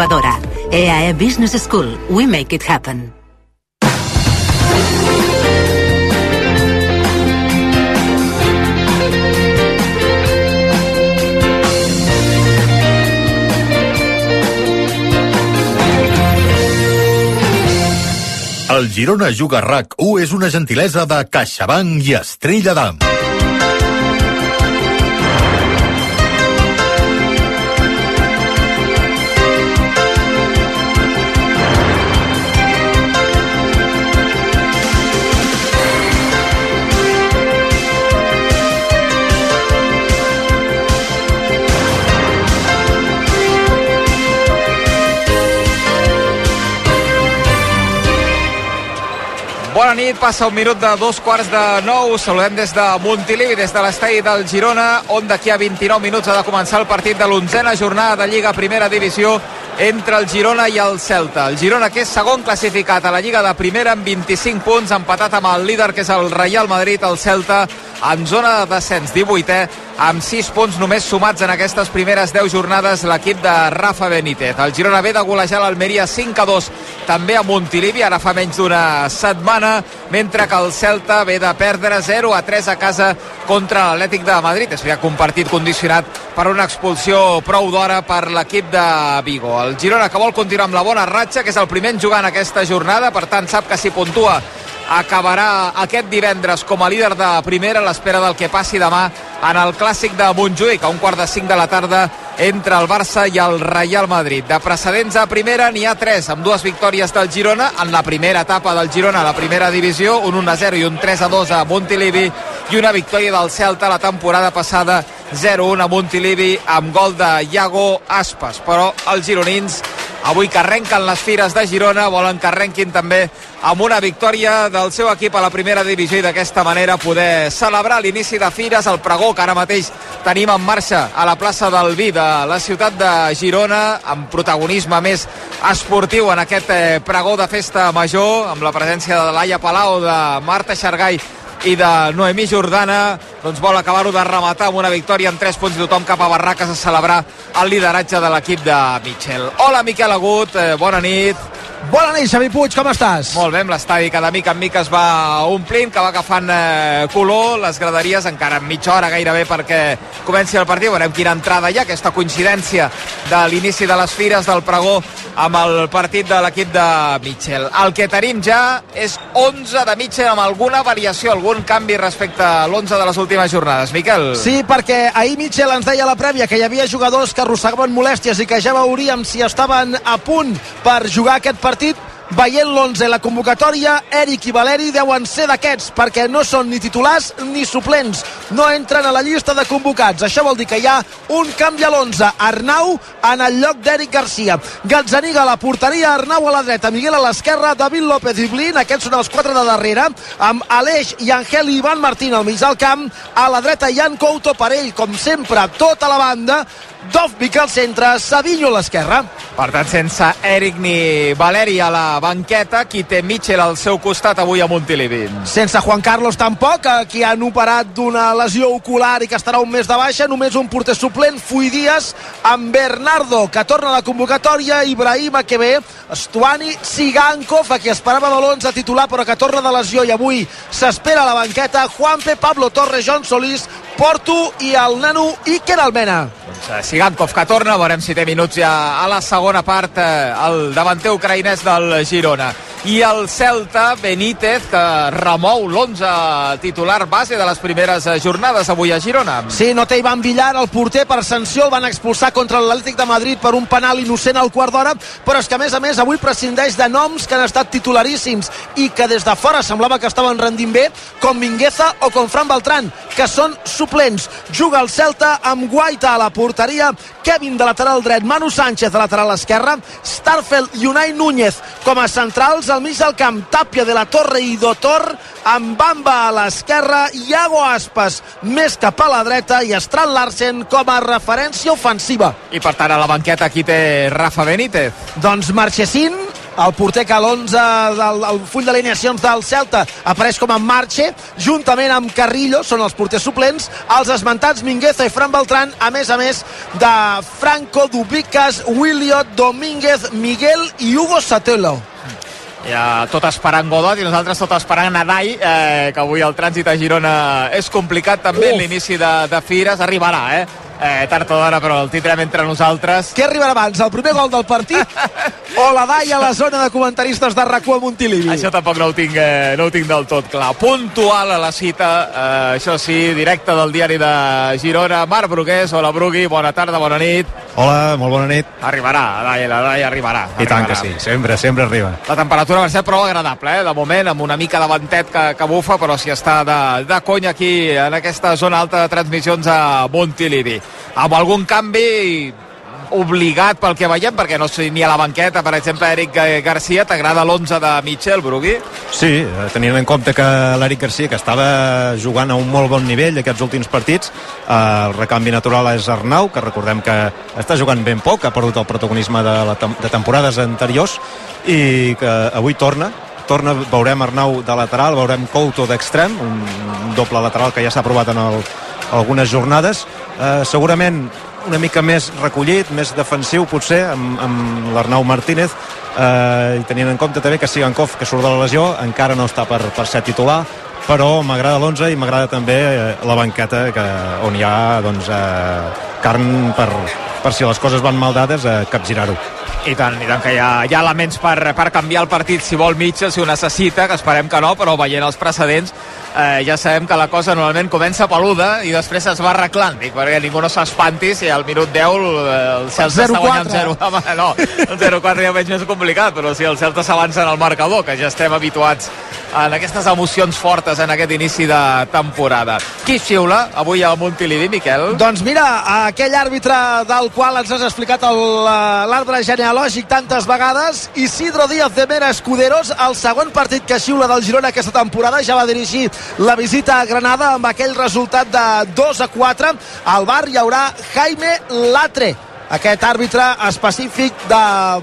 Badora. EAE Business School. We make it happen. El Girona Juga RAC 1 és una gentilesa de CaixaBank i Estrella d'Am. Bona nit, passa un minut de dos quarts de nou. Saludem des de Montilivi, des de l'estadi del Girona, on d'aquí a 29 minuts ha de començar el partit de l'onzena jornada de Lliga Primera Divisió entre el Girona i el Celta. El Girona, que és segon classificat a la Lliga de Primera amb 25 punts, empatat amb el líder, que és el Real Madrid, el Celta, en zona de descens, 18è, amb 6 punts només sumats en aquestes primeres 10 jornades l'equip de Rafa Benítez. El Girona ve de golejar l'Almeria 5 a 2 també a Montilivi, ara fa menys d'una setmana, mentre que el Celta ve de perdre 0 a 3 a casa contra l'Atlètic de Madrid. És un compartit condicionat per una expulsió prou d'hora per l'equip de Vigo. El Girona que vol continuar amb la bona ratxa, que és el primer en jugar en aquesta jornada, per tant sap que si puntua acabarà aquest divendres com a líder de primera a l'espera del que passi demà en el clàssic de Montjuïc a un quart de cinc de la tarda entre el Barça i el Real Madrid. De precedents a primera n'hi ha tres, amb dues victòries del Girona en la primera etapa del Girona a la primera divisió, un 1-0 i un 3-2 a Montilivi i una victòria del Celta la temporada passada 0-1 a Montilivi amb gol de Iago Aspas. Però els gironins avui que arrenquen les fires de Girona, volen que arrenquin també amb una victòria del seu equip a la primera divisió i d'aquesta manera poder celebrar l'inici de fires, el pregó que ara mateix tenim en marxa a la plaça del Vi de la ciutat de Girona, amb protagonisme més esportiu en aquest eh, pregó de festa major, amb la presència de Laia Palau, de Marta Xargai i de Noemí Jordana doncs vol acabar-ho de rematar amb una victòria amb 3 punts i tothom cap a Barraques a celebrar el lideratge de l'equip de Mitchell. Hola Miquel Agut, eh, bona nit. Bona nit, Xavi Puig, com estàs? Molt bé, amb l'estadi que de mica en mica es va omplint, que va agafant eh, color, les graderies encara en mitja hora gairebé perquè comenci el partit, veurem quina entrada hi ha, aquesta coincidència de l'inici de les fires del pregó amb el partit de l'equip de Mitchell. El que tenim ja és 11 de Mitchell amb alguna variació, algun canvi respecte a l'11 de les últimes jornades. Miquel? Sí, perquè ahir Mitchell ens deia a la prèvia que hi havia jugadors que arrossegaven molèsties i que ja veuríem si estaven a punt per jugar aquest partit veient l'11 la convocatòria, Eric i Valeri deuen ser d'aquests, perquè no són ni titulars ni suplents. No entren a la llista de convocats. Això vol dir que hi ha un canvi a l'11. Arnau en el lloc d'Eric Garcia. Gazzaniga a la porteria, Arnau a la dreta, Miguel a l'esquerra, David López i Blin, aquests són els quatre de darrere, amb Aleix i Angel i Ivan Martín al mig del camp, a la dreta Jan Couto per ell, com sempre, tota la banda, Dovvik al centre, Savinho a l'esquerra. Per tant, sense Eric ni Valeri a la banqueta, qui té Mitchell al seu costat avui a Montilivi. Sense Juan Carlos tampoc, qui han operat d'una lesió ocular i que estarà un mes de baixa, només un porter suplent, Fui Díaz, amb Bernardo, que torna a la convocatòria, Ibrahim Akebe, Stuani, Sigankov, a qui esperava de l'11 titular, però que torna de lesió i avui s'espera a la banqueta, Juanpe, Pablo Torres, John Solís, Porto i el nano Iker Almena. Doncs, Sigankov que torna, veurem si té minuts ja a la segona part eh, el davanter ucraïnès del Girona. I el Celta, Benítez, que remou l'11 titular base de les primeres eh, jornades avui a Girona. Sí, no té Ivan Villar, el porter per sanció, el van expulsar contra l'Atlètic de Madrid per un penal innocent al quart d'hora, però és que a més a més avui prescindeix de noms que han estat titularíssims i que des de fora semblava que estaven rendint bé, com Mingueza o com Fran Beltran, que són suplents. Juga el Celta amb Guaita a la porteria, Kevin de lateral dret, Manu Sánchez de lateral esquerra, Starfeld i Unai Núñez com a centrals al mig del camp, Tàpia de la Torre i Dotor, amb Bamba a l'esquerra, Iago Aspas més cap a la dreta i Strand Larsen com a referència ofensiva. I per tant a la banqueta aquí té Rafa Benítez. Doncs Marchesín, el porter que l'11 del el full d'alineacions del Celta apareix com a Marche, juntament amb Carrillo, són els porters suplents, els esmentats Mingueza i Fran Beltrán, a més a més de Franco, Dubicas, Williot, Domínguez, Miguel i Hugo Satelo ja tot esperant Godot i nosaltres tot esperant Nadal eh, que avui el trànsit a Girona és complicat també en l'inici de, de Fires arribarà eh? Eh, tard o d'hora, però el tindrem entre nosaltres. Què arribarà abans, el primer gol del partit o la Dai a la zona de comentaristes de RAC1 a Montilivi? Això tampoc no ho, tinc, eh, no ho tinc del tot clar. Puntual a la cita, eh, això sí, directe del diari de Girona. Marc Brugués, hola Brugui, bona tarda, bona nit. Hola, molt bona nit. Arribarà, la Dai, la Dai arribarà. I tant que sí, sempre, sempre arriba. La temperatura va ser prou agradable, eh? de moment, amb una mica de ventet que, que bufa, però si està de, de conya aquí, en aquesta zona alta de transmissions a Montilivi. Amb algun canvi obligat pel que veiem, perquè no sé ni a la banqueta, per exemple, Eric Garcia, t'agrada l'11 de Mitchell, Brugui? Sí, eh, tenint en compte que l'Eric Garcia, que estava jugant a un molt bon nivell aquests últims partits, eh, el recanvi natural és Arnau, que recordem que està jugant ben poc, ha perdut el protagonisme de, la, de temporades anteriors, i que avui torna, torna, veurem Arnau de lateral, veurem Couto d'extrem, un doble lateral que ja s'ha provat en el, algunes jornades. Eh, segurament una mica més recollit, més defensiu potser, amb, amb l'Arnau Martínez, eh, i tenint en compte també que Sigankov, que surt de la lesió, encara no està per, per ser titular, però m'agrada l'11 i m'agrada també eh, la banqueta que, on hi ha doncs, eh, carn per, per si les coses van mal dades, eh, capgirar-ho. I tant, i tant que hi ha, hi ha elements per, per canviar el partit si vol Mitchell, si ho necessita, que esperem que no, però veient els precedents eh, ja sabem que la cosa normalment comença peluda i després es va arreglant, dic, perquè ningú no s'espanti si al minut 10 eh, el Celta està guanyant 0 home, no, el 0-4 ja veig més complicat, però si el Celta s'avança en el marcador, que ja estem habituats en aquestes emocions fortes en aquest inici de temporada. Qui xiula avui a Montilivi, Miquel? Doncs mira, aquell àrbitre del qual ens has explicat l'arbre genealògic tantes vegades, Isidro Díaz de Mera Escuderos, el segon partit que xiula del Girona aquesta temporada, ja va dirigir la visita a Granada amb aquell resultat de 2 a 4. Al bar hi haurà Jaime Latre, aquest àrbitre específic de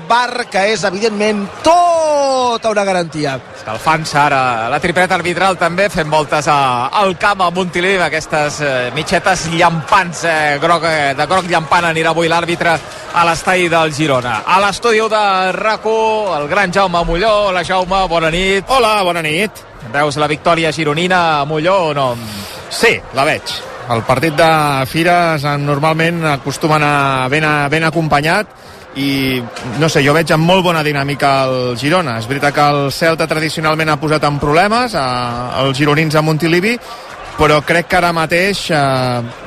bar que és evidentment tota una garantia. Escalfant-se ara la tripleta arbitral també fent voltes a, al camp a Montilivi aquestes eh, mitxetes llampants eh, groc, eh, de groc llampant anirà avui l'àrbitre a l'estadi del Girona. A l'estudi de rac el gran Jaume Molló. Hola Jaume, bona nit. Hola, bona nit. Veus la victòria gironina a Molló o no? sí, la veig el partit de Fires normalment acostuma a ben, a, ben acompanyat i no sé, jo veig amb molt bona dinàmica el Girona. És veritat que el Celta tradicionalment ha posat en problemes a, els gironins a Montilivi, però crec que ara mateix eh,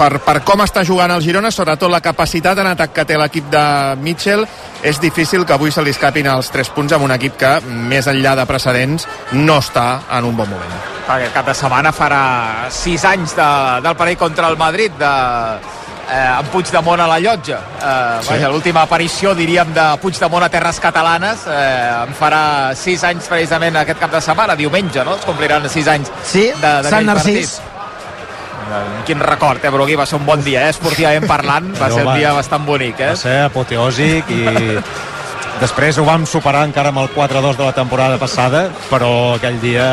per, per com està jugant el Girona, sobretot la capacitat en atac que té l'equip de Mitchell, és difícil que avui se li escapin els 3 punts amb un equip que, més enllà de precedents, no està en un bon moment. Aquest cap de setmana farà 6 anys de, del parell contra el Madrid, de, eh, amb Puigdemont a la llotja. Eh, sí. L'última aparició, diríem, de Puigdemont a terres catalanes eh, en farà 6 anys precisament aquest cap de setmana, diumenge, no? Es compliran 6 anys sí, Sant Narcís. Partit quin record, eh, Brugui? Va ser un bon dia, eh? esportivament parlant, va ser un dia bastant bonic, eh? Va ser apoteòsic i Després ho vam superar encara amb el 4-2 de la temporada passada, però aquell dia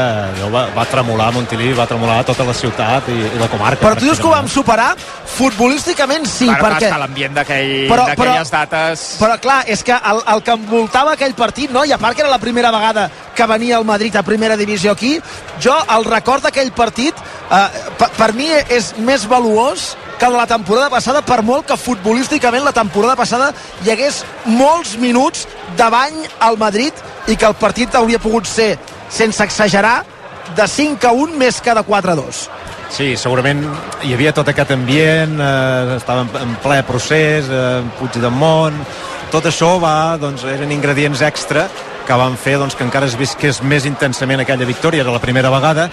va, va tremolar Montilivi, va tremolar tota la ciutat i, i la comarca. Però tu dius que ho vam superar? Futbolísticament sí, bueno, perquè... l'ambient d'aquelles dates... Però clar, és que el, el que envoltava aquell partit, no? i a part que era la primera vegada que venia el Madrid a primera divisió aquí, jo el record d'aquell partit eh, per, per mi és més valuós que la temporada passada, per molt que futbolísticament la temporada passada hi hagués molts minuts de bany al Madrid i que el partit hauria pogut ser, sense exagerar, de 5 a 1 més que de 4 a 2. Sí, segurament hi havia tot aquest ambient, eh, estava en ple procés, eh, Puigdemont, tot això va, doncs, eren ingredients extra que van fer doncs, que encara es visqués més intensament aquella victòria, era la primera vegada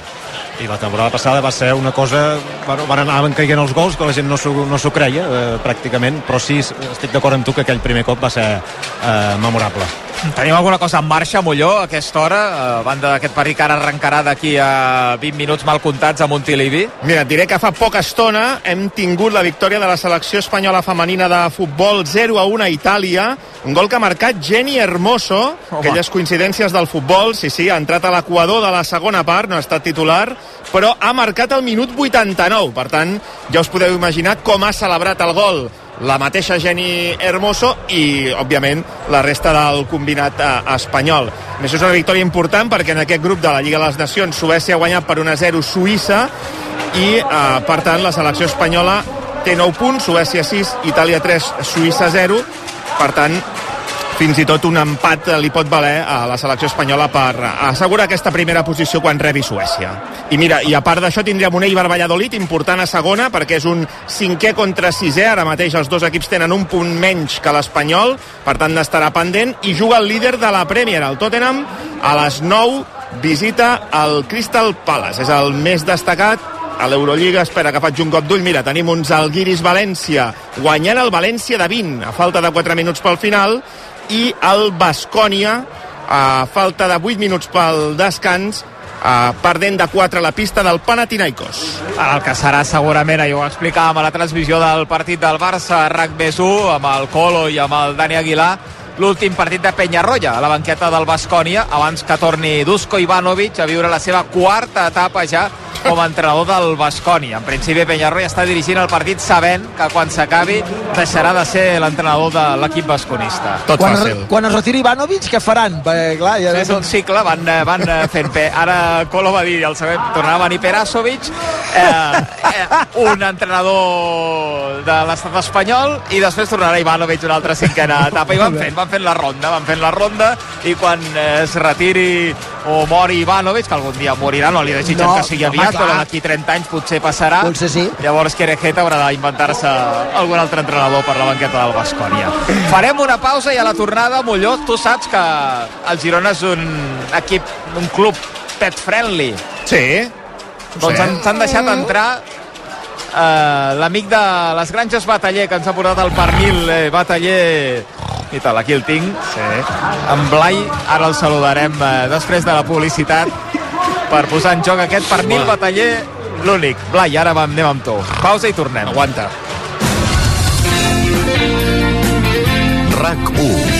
i la temporada passada va ser una cosa bueno, van anar caient els gols que la gent no s'ho no creia eh, pràcticament però sí, estic d'acord amb tu que aquell primer cop va ser eh, memorable Tenim alguna cosa en marxa, Molló, a aquesta hora, a banda d'aquest partit que ara arrencarà d'aquí a 20 minuts mal comptats a Montilivi? Mira, et diré que fa poca estona hem tingut la victòria de la selecció espanyola femenina de futbol 0 a 1 a Itàlia, un gol que ha marcat Jenny Hermoso, Home. aquelles coincidències del futbol, sí, sí, ha entrat a l'equador de la segona part, no ha estat titular, però ha marcat el minut 89, per tant, ja us podeu imaginar com ha celebrat el gol la mateixa Jenny Hermoso i, òbviament, la resta del combinat eh, espanyol. A Més és una victòria important perquè en aquest grup de la Lliga de les Nacions Suècia ha guanyat per 1-0 Suïssa i, eh, per tant, la selecció espanyola té 9 punts, Suècia 6, Itàlia 3, Suïssa 0. Per tant, fins i tot un empat li pot valer a la selecció espanyola per assegurar aquesta primera posició quan rebi Suècia. I mira, i a part d'això tindríem un Eibar Valladolid important a segona perquè és un cinquè contra sisè, ara mateix els dos equips tenen un punt menys que l'Espanyol, per tant n'estarà pendent, i juga el líder de la Premier, el Tottenham, a les 9 visita el Crystal Palace, és el més destacat a l'Eurolliga, espera que faig un cop d'ull, mira, tenim uns Alguiris València guanyant el València de 20 a falta de 4 minuts pel final i el Bascònia a falta de 8 minuts pel descans a perdent de 4 a la pista del Panathinaikos. El que serà segurament, ahir ho explicàvem a la transmissió del partit del Barça, RAC més 1, amb el Colo i amb el Dani Aguilar, l'últim partit de Penyarroia, a la banqueta del Bascònia, abans que torni Dusko Ivanovic a viure la seva quarta etapa ja com a entrenador del Bascònia. En principi, Penyarroia està dirigint el partit sabent que quan s'acabi deixarà de ser l'entrenador de l'equip basconista. Tot Quan, fàcil. quan es retiri Ivanovic, què faran? Perquè, clar, ja És un cicle, van, eh, van eh, fent pe. Ara Colo va dir, el següent, tornarà a venir Perasovic, eh, eh, un entrenador de l'estat espanyol, i després tornarà Ivanovic una altra cinquena etapa. I van fent, van fent la ronda, van fent la ronda, i quan eh, es retiri o mori Ivanovic, que algun dia morirà, no li desitgen No, que sigui aviat, però d'aquí 30 anys potser passarà. Potser sí. Llavors Querejeta haurà d'inventar-se algun altre entrenador per la banqueta del Bascònia. Farem una pausa i a la tornada, Molló, tu saps que el Girona és un equip, un club pet friendly. Sí. Doncs Sí. han- deixat entrar eh, l'amic de les granges Bataller, que ens ha portat el pernil eh, Bataller i tal, aquí el tinc Sí. en Blai, ara el saludarem eh, després de la publicitat per posar en joc aquest pernil Bataller l'únic. Blai, ara vam, anem amb tu. Pausa i tornem. Aguanta. RAC 1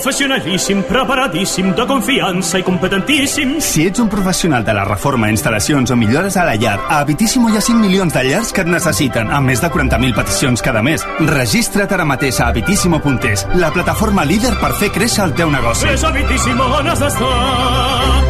Professionalíssim, preparadíssim, de confiança i competentíssim. Si ets un professional de la reforma, instal·lacions o millores a la llar, a Habitíssimo hi ha 5 milions de llars que et necessiten, amb més de 40.000 peticions cada mes. Registra't ara mateix a habitíssimo.es, la plataforma líder per fer créixer el teu negoci. És habitíssim on has d'estar.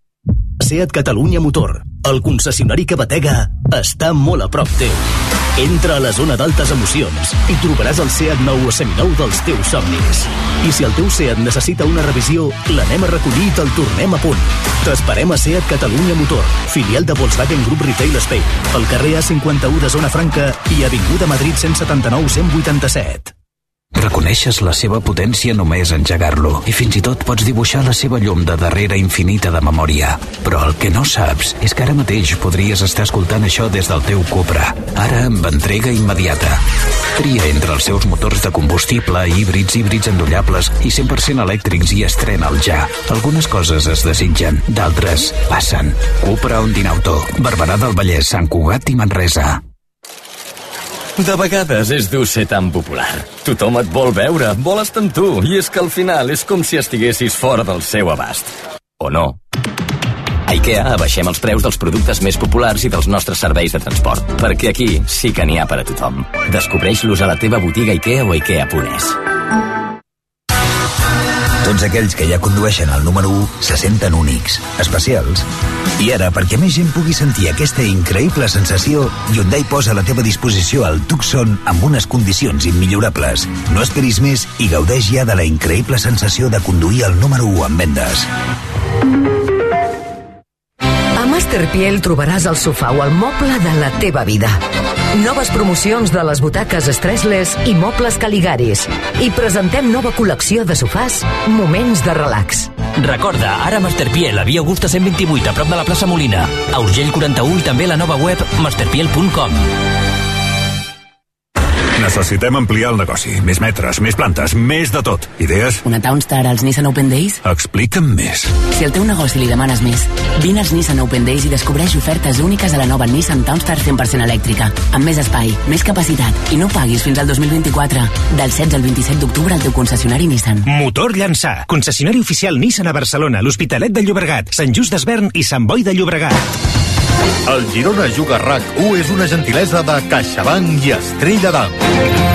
SEAT Catalunya Motor, el concessionari que batega, està molt a prop teu. Entra a la zona d'altes emocions i trobaràs el SEAT nou o seminou dels teus somnis. I si el teu SEAT necessita una revisió, l'anem a recollir i te'l tornem a punt. T'esperem a SEAT Catalunya Motor, filial de Volkswagen Group Retail Spain, al carrer A51 de Zona Franca i Avinguda Madrid 179 187. Reconeixes la seva potència només engegar-lo i fins i tot pots dibuixar la seva llum de darrere infinita de memòria. Però el que no saps és que ara mateix podries estar escoltant això des del teu Cupra, ara amb entrega immediata. Tria entre els seus motors de combustible, híbrids, híbrids endollables i 100% elèctrics i estrena'l ja. Algunes coses es desitgen, d'altres passen. Cupra Ondinauto, Barberà del Vallès, Sant Cugat i Manresa. De vegades és dur ser tan popular. Tothom et vol veure, vol estar amb tu, i és que al final és com si estiguessis fora del seu abast. O no. A IKEA abaixem els preus dels productes més populars i dels nostres serveis de transport, perquè aquí sí que n'hi ha per a tothom. Descobreix-los a la teva botiga IKEA o IKEA.es. Tots aquells que ja condueixen el número 1 se senten únics, especials. I ara, perquè més gent pugui sentir aquesta increïble sensació, Hyundai posa a la teva disposició el Tucson amb unes condicions immillorables. No esperis més i gaudeix ja de la increïble sensació de conduir el número 1 en vendes. Masterpiel trobaràs el sofà o el moble de la teva vida. Noves promocions de les butaques Stressless i mobles Caligaris. I presentem nova col·lecció de sofàs Moments de relax. Recorda, ara Masterpiel, a Via Augusta 128, a prop de la plaça Molina. A Urgell 41 i també la nova web masterpiel.com. Necessitem ampliar el negoci. Més metres, més plantes, més de tot. Idees? Una Townstar als Nissan Open Days? Explica'm més. Si al teu negoci li demanes més, vine als Nissan Open Days i descobreix ofertes úniques a la nova Nissan Townstar 100% elèctrica, amb més espai, més capacitat i no paguis fins al 2024. Del 16 al 27 d'octubre al teu concessionari Nissan. Motor Llançà, concessionari oficial Nissan a Barcelona, l'Hospitalet de Llobregat, Sant Just d'Esvern i Sant Boi de Llobregat. El Girona Juga RAC1 és una gentilesa de CaixaBank i Estrella d'Am.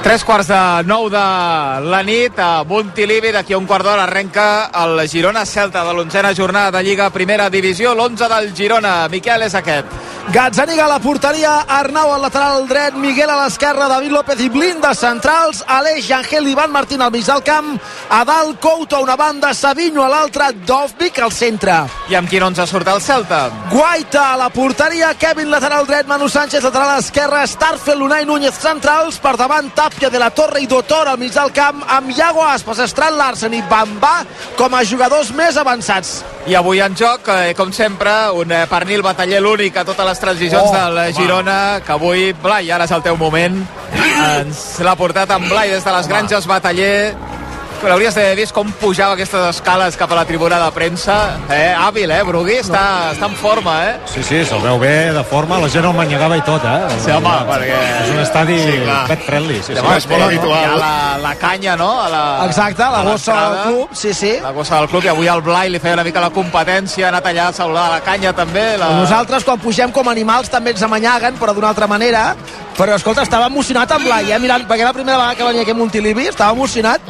Tres quarts de nou de la nit a Montilivi, d'aquí a un quart d'hora arrenca el Girona Celta de l'onzena jornada de Lliga Primera Divisió, l'11 del Girona. Miquel és aquest. Gazzaniga a la porteria, Arnau al lateral dret, Miguel a l'esquerra, David López i Blinda centrals, Aleix Angel i Ivan Martín al mig del camp, a dalt Couto a una banda, Savinho a l'altra, Dovvik al centre. I amb quin 11 surt el Celta? Guaita a la porteria, Kevin lateral dret, Manu Sánchez lateral esquerra, Starfel, Unai Núñez centrals, per davant Tàpia de la Torre i Dotor al mig del camp, amb Iago Aspas, Estral Larsen i Bambà com a jugadors més avançats. I avui en joc, eh, com sempre, un eh, pernil bataller l'únic a totes les transicions Oh, del home. Girona, que avui, Blai, ara és el teu moment, ens l'ha portat en Blai des de les granges bataller, L'hauries d'haver vist com pujava aquestes escales cap a la tribuna de premsa. Eh, hàbil, eh, Brugui? Està, està en forma, eh? Sí, sí, se'l veu bé de forma, la gent el manyegava i tot, eh? Sí, home, perquè... És un estadi Sí, sí, clar. pet friendly. Sí, sí. Llavors, és molt habitual. Hi ha la, la canya, no? A la, Exacte, la a gossa del club, sí, sí. La gossa del club, i avui el Blai li feia una mica la competència, ha anat allà a saludar la canya també. La... Nosaltres, quan pugem com animals, també ens amanyaguen, però d'una altra manera. Però, escolta, estava emocionat amb Blai, eh? Mirant, perquè era la primera vegada que venia aquí a Montilivi, estava emocionat.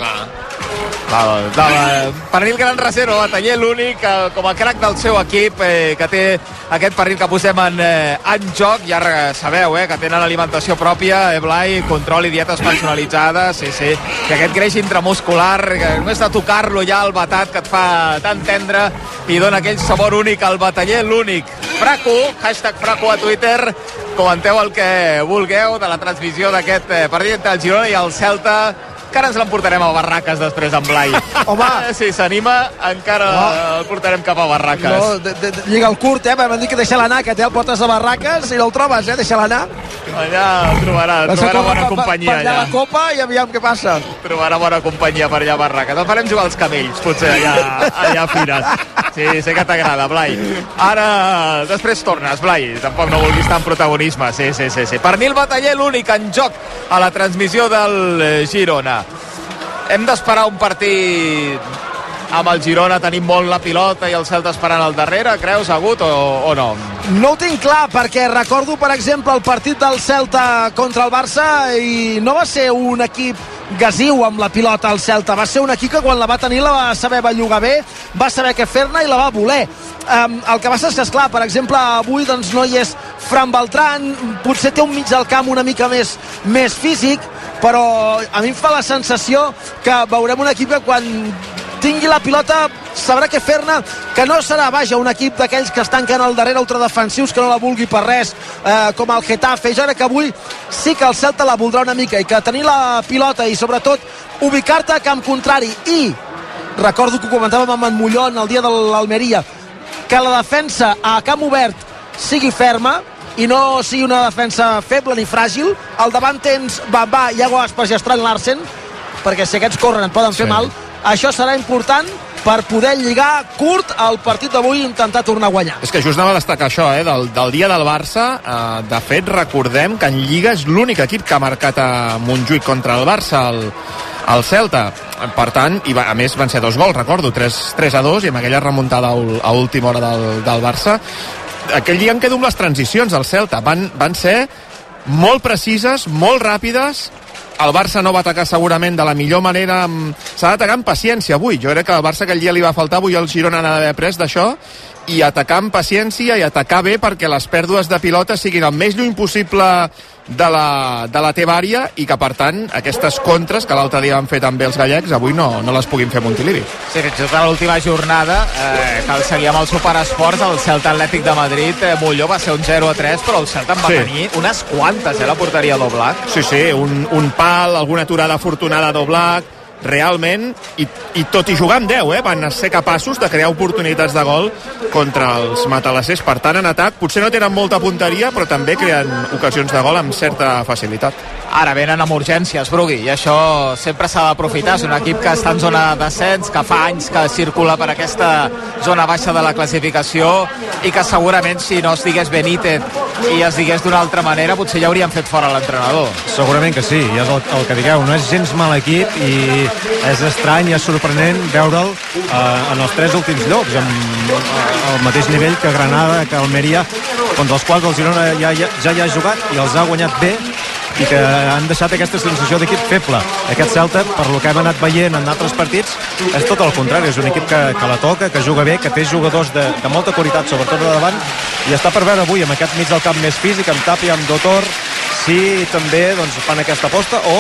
Val, val. Pernil Gran Reserva, bataller l'únic eh, com a crac del seu equip eh, que té aquest pernil que posem en, eh, en joc. Ja sabeu eh, que tenen alimentació pròpia, eh, Blai, control i dietes personalitzades, sí, sí. Que aquest greix intramuscular, que només de tocar-lo ja el batat que et fa tan tendre i dona aquell sabor únic al bataller l'únic. Fraco, hashtag Fraco a Twitter, comenteu el que vulgueu de la transmissió d'aquest eh, partit entre el Girona i el Celta que ara ens l'emportarem a Barraques després en Blai. Home! Si s'anima, encara No. el portarem cap a Barraques. No, de, de, de, lliga el curt, eh? M'han dit que deixa l'anar, que té el portes de barraques i no el trobes, eh? Deixa l'anar. Allà el trobarà, Doncs trobarà bona per- per- companyia per allà allà. la copa i aviam què passa. Trobarà bona companyia per allà a Barraques. El farem jugar als camells, potser allà, allà a Fires. Sí, sé que t'agrada, Blai. Ara, després tornes, Blai. Tampoc no vulguis tant protagonisme. Sí, sí, sí. sí. Pernil Bataller, l'únic en joc a la transmissió del eh, Girona. Hem d'esperar un partit amb el Girona tenim molt la pilota i el Celta esperant al darrere, creus, Agut, o, o no? No ho tinc clar, perquè recordo, per exemple, el partit del Celta contra el Barça i no va ser un equip gasiu amb la pilota al Celta, va ser un equip que quan la va tenir la va saber bellugar bé, va saber què fer-ne i la va voler. Um, el que passa és que, esclar, per exemple, avui doncs, no hi és Fran Beltran, potser té un mig del camp una mica més, més físic, però a mi em fa la sensació que veurem un equip que quan tingui la pilota sabrà què fer-ne, que no serà, vaja, un equip d'aquells que es tanquen al darrere ultradefensius, que no la vulgui per res, eh, com el Getafe. Crec que avui sí que el Celta la voldrà una mica i que tenir la pilota i sobretot ubicar-te a camp contrari i recordo que ho comentàvem amb en Mollón el dia de l'Almeria que la defensa a camp obert sigui ferma i no sigui una defensa feble ni fràgil al davant tens Bambà, Iago Aspas i Estran Larsen perquè si aquests corren et poden fer Sí. mal això serà important per poder lligar curt el partit d'avui i intentar tornar a guanyar És que just anava a destacar això, eh, del, del dia del Barça. Eh, de fet, recordem que en Lliga és l'únic equip que ha marcat a Montjuïc contra el Barça, el, el Celta. Per tant, i va, a més van ser dos gols, recordo, 3, 3 a 2, i amb aquella remuntada a, última hora del, del Barça. Aquell dia em quedo amb les transicions del Celta. Van, van ser molt precises, molt ràpides, el Barça no va atacar segurament de la millor manera s'ha d'atacar amb paciència avui, jo crec que el Barça aquell dia li va faltar avui el Girona n'ha d'haver pres d'això i atacar amb paciència i atacar bé perquè les pèrdues de pilota siguin el més lluny possible de la, de la teva àrea i que per tant aquestes contres que l'altre dia van fer també els gallecs avui no, no les puguin fer Montilivi Sí, fins i tot a l'última jornada eh, cal seguir amb el Superesports el Celta Atlètic de Madrid eh, Molló va ser un 0 a 3 però el Celta en va Sí. tenir unes quantes eh, la porteria d'Oblak Sí, sí, un, un pal, alguna aturada afortunada d'Oblak, realment, i, i tot i jugar amb 10, eh, van ser capaços de crear oportunitats de gol contra els matalassers. Per tant, en atac, potser no tenen molta punteria, però també creen ocasions de gol amb certa facilitat. Ara venen amb urgències, Brugui, i això sempre s'ha d'aprofitar. És un equip que està en zona d'ascens, que fa anys que circula per aquesta zona baixa de la classificació i que segurament si no es digués Benítez i es digués d'una altra manera, potser ja haurien fet fora l'entrenador. Segurament que sí, i és el, el que digueu, no és gens mal equip i és estrany i és sorprenent veure'l eh, en els tres últims llocs, amb el mateix nivell que Granada, que Almeria, contra els quals el Girona ja, ja, ja hi ha jugat i els ha guanyat bé i que han deixat aquesta sensació d'equip feble. Aquest Celta, per lo que hem anat veient en altres partits, és tot el contrari, és un equip que, que la toca, que juga bé, que té jugadors de, de molta qualitat, sobretot de davant, i està per veure avui amb aquest mig del camp més físic, amb Tapia, amb Dotor, si també doncs, fan aquesta aposta o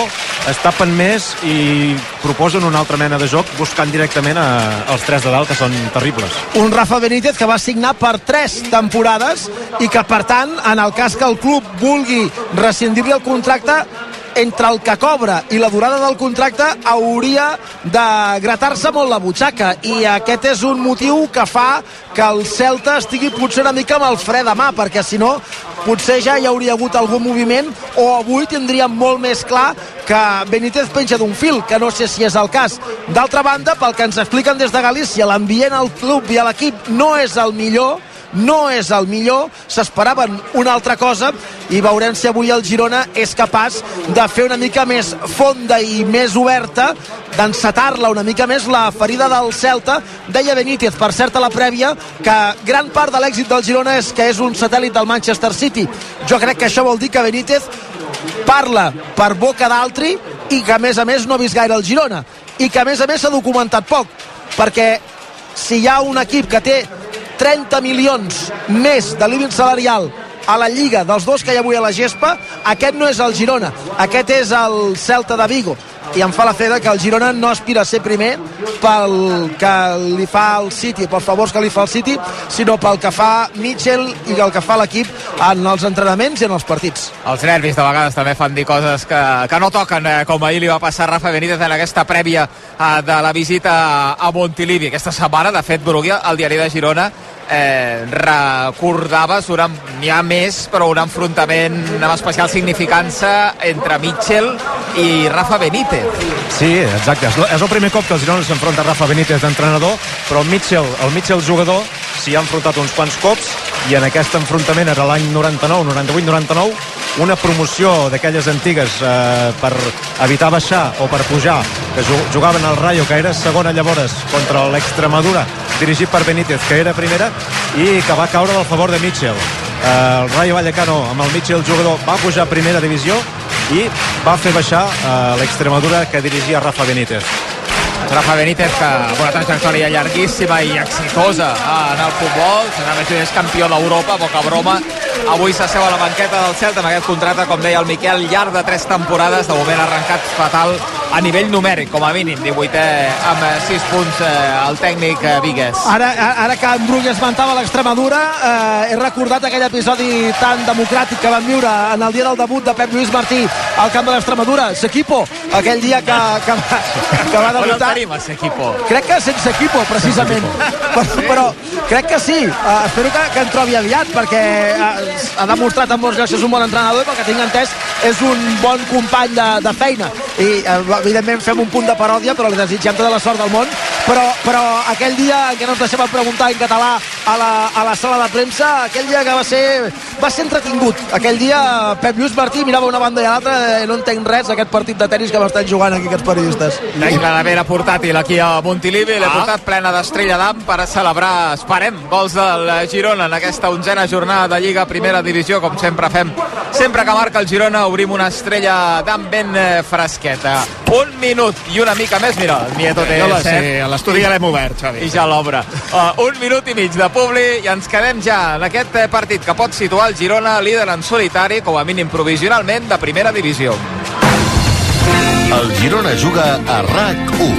es tapen més i proposen una altra mena de joc buscant directament a, als tres de dalt que són terribles. un Rafa Benítez que va signar per 3 temporades i que per tant en el cas que el club vulgui rescindir-li el contracte entre el que cobra i la durada del contracte hauria de gratar-se molt la butxaca i aquest és un motiu que fa que el Celta estigui potser una mica amb el fre de mà perquè si no potser ja hi hauria hagut algun moviment o avui tindríem molt més clar que Benítez penja d'un fil, que no sé si és el cas. D'altra banda, pel que ens expliquen des de Galícia, l'ambient al club i a l'equip no és el millor, no és el millor, s'esperaven una altra cosa i veurem si avui el Girona és capaç de fer una mica més fonda i més oberta, d'encetar-la una mica més la ferida del Celta. Deia Benítez, per cert, a la prèvia, que gran part de l'èxit del Girona és que és un satèl·lit del Manchester City. Jo crec que això vol dir que Benítez parla per boca d'altri i que a més a més no ha vist gaire el Girona i que a més a més s'ha documentat poc perquè si hi ha un equip que té 30 milions més de límit salarial a la Lliga dels dos que hi ha avui a la gespa, aquest no és el Girona, aquest és el Celta de Vigo i em fa la fe que el Girona no aspira a ser primer pel que li fa el City, pels favors que li fa el City, sinó pel que fa Mitchell i el que fa l'equip en els entrenaments i en els partits. Els nervis de vegades també fan dir coses que, que no toquen, eh, com ahir li va passar Rafa Benítez en aquesta prèvia eh, de la visita a Montilivi. Aquesta setmana, de fet, Bruguia, el diari de Girona, eh, recordaves una, n'hi ha més però un enfrontament amb especial significança entre Mitchell i Rafa Benítez Sí, exacte. És, el primer cop que el Girona s'enfronta Rafa Benítez d'entrenador, però el Mitchell, el Mitchell jugador s'hi ha enfrontat uns quants cops i en aquest enfrontament era l'any 99, 98, 99, una promoció d'aquelles antigues eh, per evitar baixar o per pujar, que ju- jugaven al Rayo, que era segona llavors contra l'Extremadura, dirigit per Benítez, que era primera, i que va caure del favor de Mitchell. Eh, el Rayo Vallecano, amb el Mitchell jugador, va pujar a primera divisió i va fer baixar eh, l'Extremadura que dirigia Rafa Benítez. Rafa Benítez que amb una trajectòria llarguíssima i exitosa en el futbol, serà més és campió d'Europa, poca broma avui s'asseu a la banqueta del Celta amb aquest contracte, com deia el Miquel, llarg de tres temporades de moment arrencat fatal a nivell numèric, com a mínim 18è amb 6 punts eh, el tècnic eh, Vigues. Ara, ara que en Brugui esmentava l'Extremadura, eh, he recordat aquell episodi tan democràtic que vam viure en el dia del debut de Pep Lluís Martí al camp de l'Extremadura, S'equipo, aquell dia que, que, va, que va On el debutar. tenim, a Sequipo? Crec que sense equipo, precisament. Però, però crec que sí. Uh, espero que, que en trobi aviat, perquè uh, ha demostrat amb molts gràcies un bon entrenador i pel que tinc entès és un bon company de, de feina. I uh, evidentment fem un punt de paròdia, però li desitgem tota la sort del món. Però, però aquell dia en què no ens deixaven preguntar en català a la, a la sala de premsa, aquell dia que va ser, va ser entretingut. Aquell dia Pep Lluís Martí mirava una banda i a l'altra eh, no entenc res aquest partit de tennis que m'estan jugant aquí aquests periodistes. Tenim la nevera portàtil aquí a Montilivi, l'he Ah. portat plena d'estrella d'am per a celebrar, esperem, gols del Girona en aquesta onzena jornada de Lliga Primera Divisió, com sempre fem. Sempre que marca el Girona obrim una estrella d'am ben eh, fresqueta. Un minut i una mica més, mira, el Nieto té a l'estudi ja l'hem obert, Xavi. I ja l'obre. Uh, un minut i mig de Publi i ens quedem ja en aquest eh, partit que pot situar el Girona líder en solitari, com a mínim provisionalment, de primera divisió. El Girona juga a RAC1.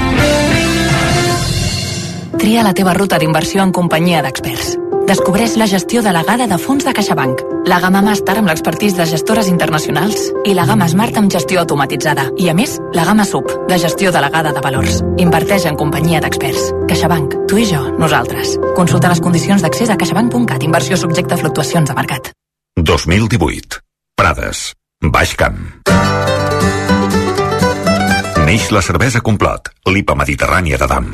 Tria la teva ruta d'inversió en companyia d'experts. Descobreix la gestió delegada de fons de CaixaBank, la gamma Master amb l'expertís de gestores internacionals i la gamma Smart amb gestió automatitzada. I a més, la gamma Sub, de gestió delegada de valors. Inverteix en companyia d'experts. CaixaBank, tu i jo, nosaltres. Consulta les condicions d'accés a caixabank.cat. Inversió subjecte a fluctuacions de mercat. 2018. Prades. Baix Camp. Neix la cervesa Complot, l'IPA mediterrània de Dam.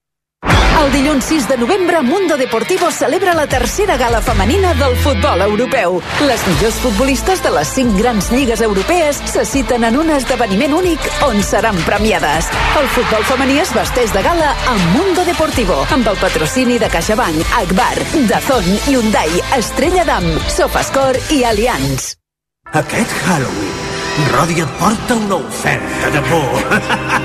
El dilluns 6 de novembre, Mundo Deportivo celebra la tercera gala femenina del futbol europeu. Les millors futbolistes de les cinc grans lligues europees se citen en un esdeveniment únic on seran premiades. El futbol femení es vesteix de gala amb Mundo Deportivo, amb el patrocini de CaixaBank, Akbar, Dazón, Hyundai, Estrella d'Am, Sofascor i Allianz. Aquest Halloween, Rodi et porta una oferta de por.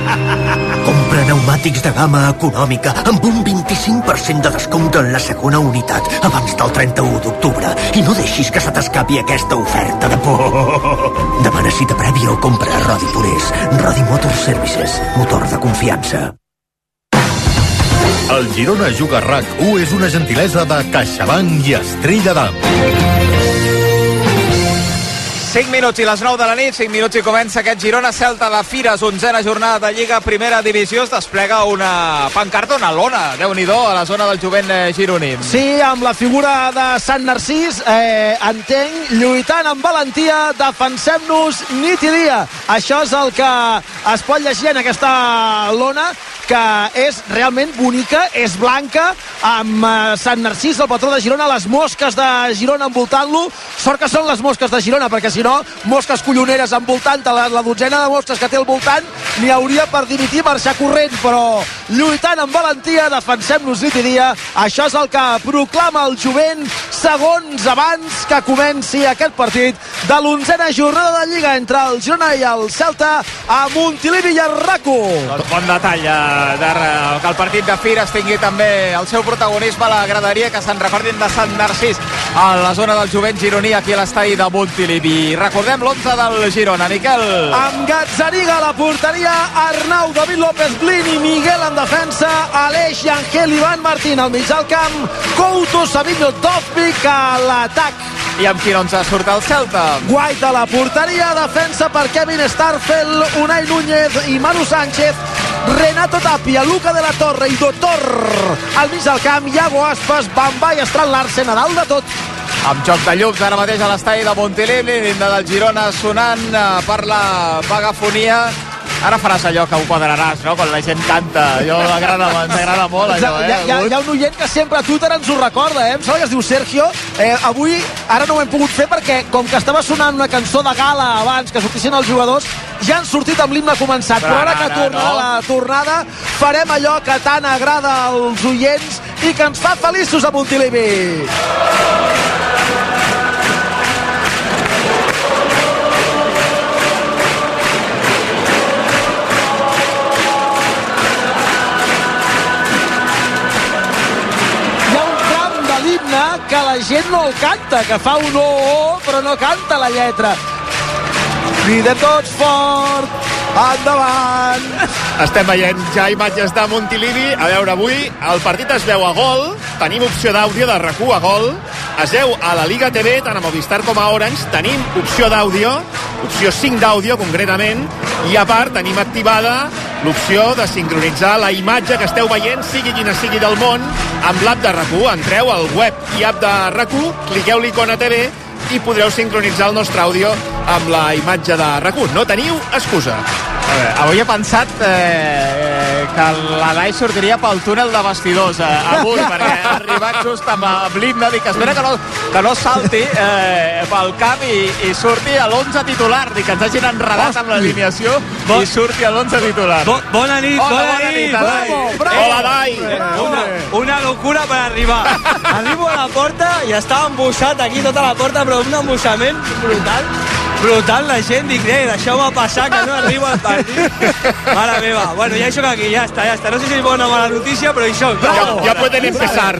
Compra pneumàtics de gamma econòmica amb un 25% de descompte en la segona unitat abans del 31 d'octubre i no deixis que se t'escapi aquesta oferta de por. Demana cita prèvia o compra a Rodi Purés. Rodi Motor Services, motor de confiança. El Girona Juga RAC1 és una gentilesa de CaixaBank i Estrella d'Am. 5 minuts i les 9 de la nit, 5 minuts i comença aquest Girona-Celta de Fires, onzena jornada de Lliga Primera Divisió. Es desplega una pancarta, una lona, déu nhi a la zona del jovent eh, gironí. Sí, amb la figura de Sant Narcís, eh, entenc, lluitant amb valentia, defensem-nos nit i dia. Això és el que es pot llegir en aquesta lona, que és realment bonica, és blanca, amb eh, Sant Narcís, el patró de Girona, les mosques de Girona envoltant-lo. Sort que són les mosques de Girona, perquè si no, mosques colloneres envoltant la, la dotzena de mosques que té al voltant, n'hi hauria per dimitir, marxar corrent, però lluitant amb valentia, defensem-nos nit i dia. Això és el que proclama el jovent segons abans que comenci aquest partit de l'onzena jornada de Lliga entre el Girona i el Celta a Montilivi i Arraco. Doncs bon detall de, de, que el partit de Fires tingui també el seu protagonisme. La graderia que se'n recordin de Sant Narcís a la zona del jovent gironí aquí a l'estadi de Montilivi. Recordem l'11 del Girona, Miquel. Amb Gazzariga a la porteria, Arnau, David López, Blini, Miguel en defensa, Aleix i Angel Ivan Martín al mig del camp, Couto, Savinho, Dovvik a l'atac. I amb quin 11 surt el Celta? Guait a la porteria, defensa per Kevin Starfel, Unai Núñez i Manu Sánchez, Renato Tapia, Luca de la Torre i Dotor al mig del camp, Iago Aspas, Bamba i Estral Larsen a dalt de tot amb joc de llums ara mateix a l'estadi de Montilivi, l'himne del Girona sonant eh, per la pagafonia Ara faràs allò que ho quadraràs, no? Quan la gent canta. Jo m'agrada molt, allò, eh? Hi ha, hi, ha, hi ha un oient que sempre a Twitter ens ho recorda, eh? Em sembla que es diu Sergio. Eh, avui, ara no ho hem pogut fer perquè, com que estava sonant una cançó de gala abans que sortissin els jugadors, ja han sortit amb l'himne començat. Però ara que torna no? la tornada, farem allò que tant agrada als oients i que ens fa feliços a Montilivi. Que la gent no el canta, que fa un oh, oh però no canta la lletra. Cridem tots fort, endavant! Estem veient ja imatges de Montilivi. A veure, avui el partit es veu a gol, tenim opció d'àudio de recu a gol, es veu a la Liga TV, tant a Movistar com a Orange, tenim opció d'àudio, opció 5 d'àudio concretament, i a part tenim activada l'opció de sincronitzar la imatge que esteu veient, sigui quina sigui del món, amb l'app de rac Entreu al web i app de rac cliqueu l'icona TV i podreu sincronitzar el nostre àudio amb la imatge de rac No teniu excusa. Veure, avui he pensat eh, que l'Adai sortiria pel túnel de vestidors eh, avui, perquè ha arribat just amb, amb l'himne, dic, espera que no, que no salti eh, pel camp i, i surti a l'11 titular, dic, que ens hagin enredat amb l'alineació i surti a l'11 titular. Bo, bona nit, Hola, bona, bona nit. nit, Adai. Bravo, bravo. Hola, Adai. Una, una locura per arribar. Arribo a la porta i estava embussat aquí tota la porta, però un embussament brutal. Brutal la gent, dic, eh, deixeu-me passar que no arribo al partit. Mare meva, bueno, ja hi soc aquí, ja està, ja està. No sé si és bona o mala notícia, però hi soc. Ja, ja pueden empezar.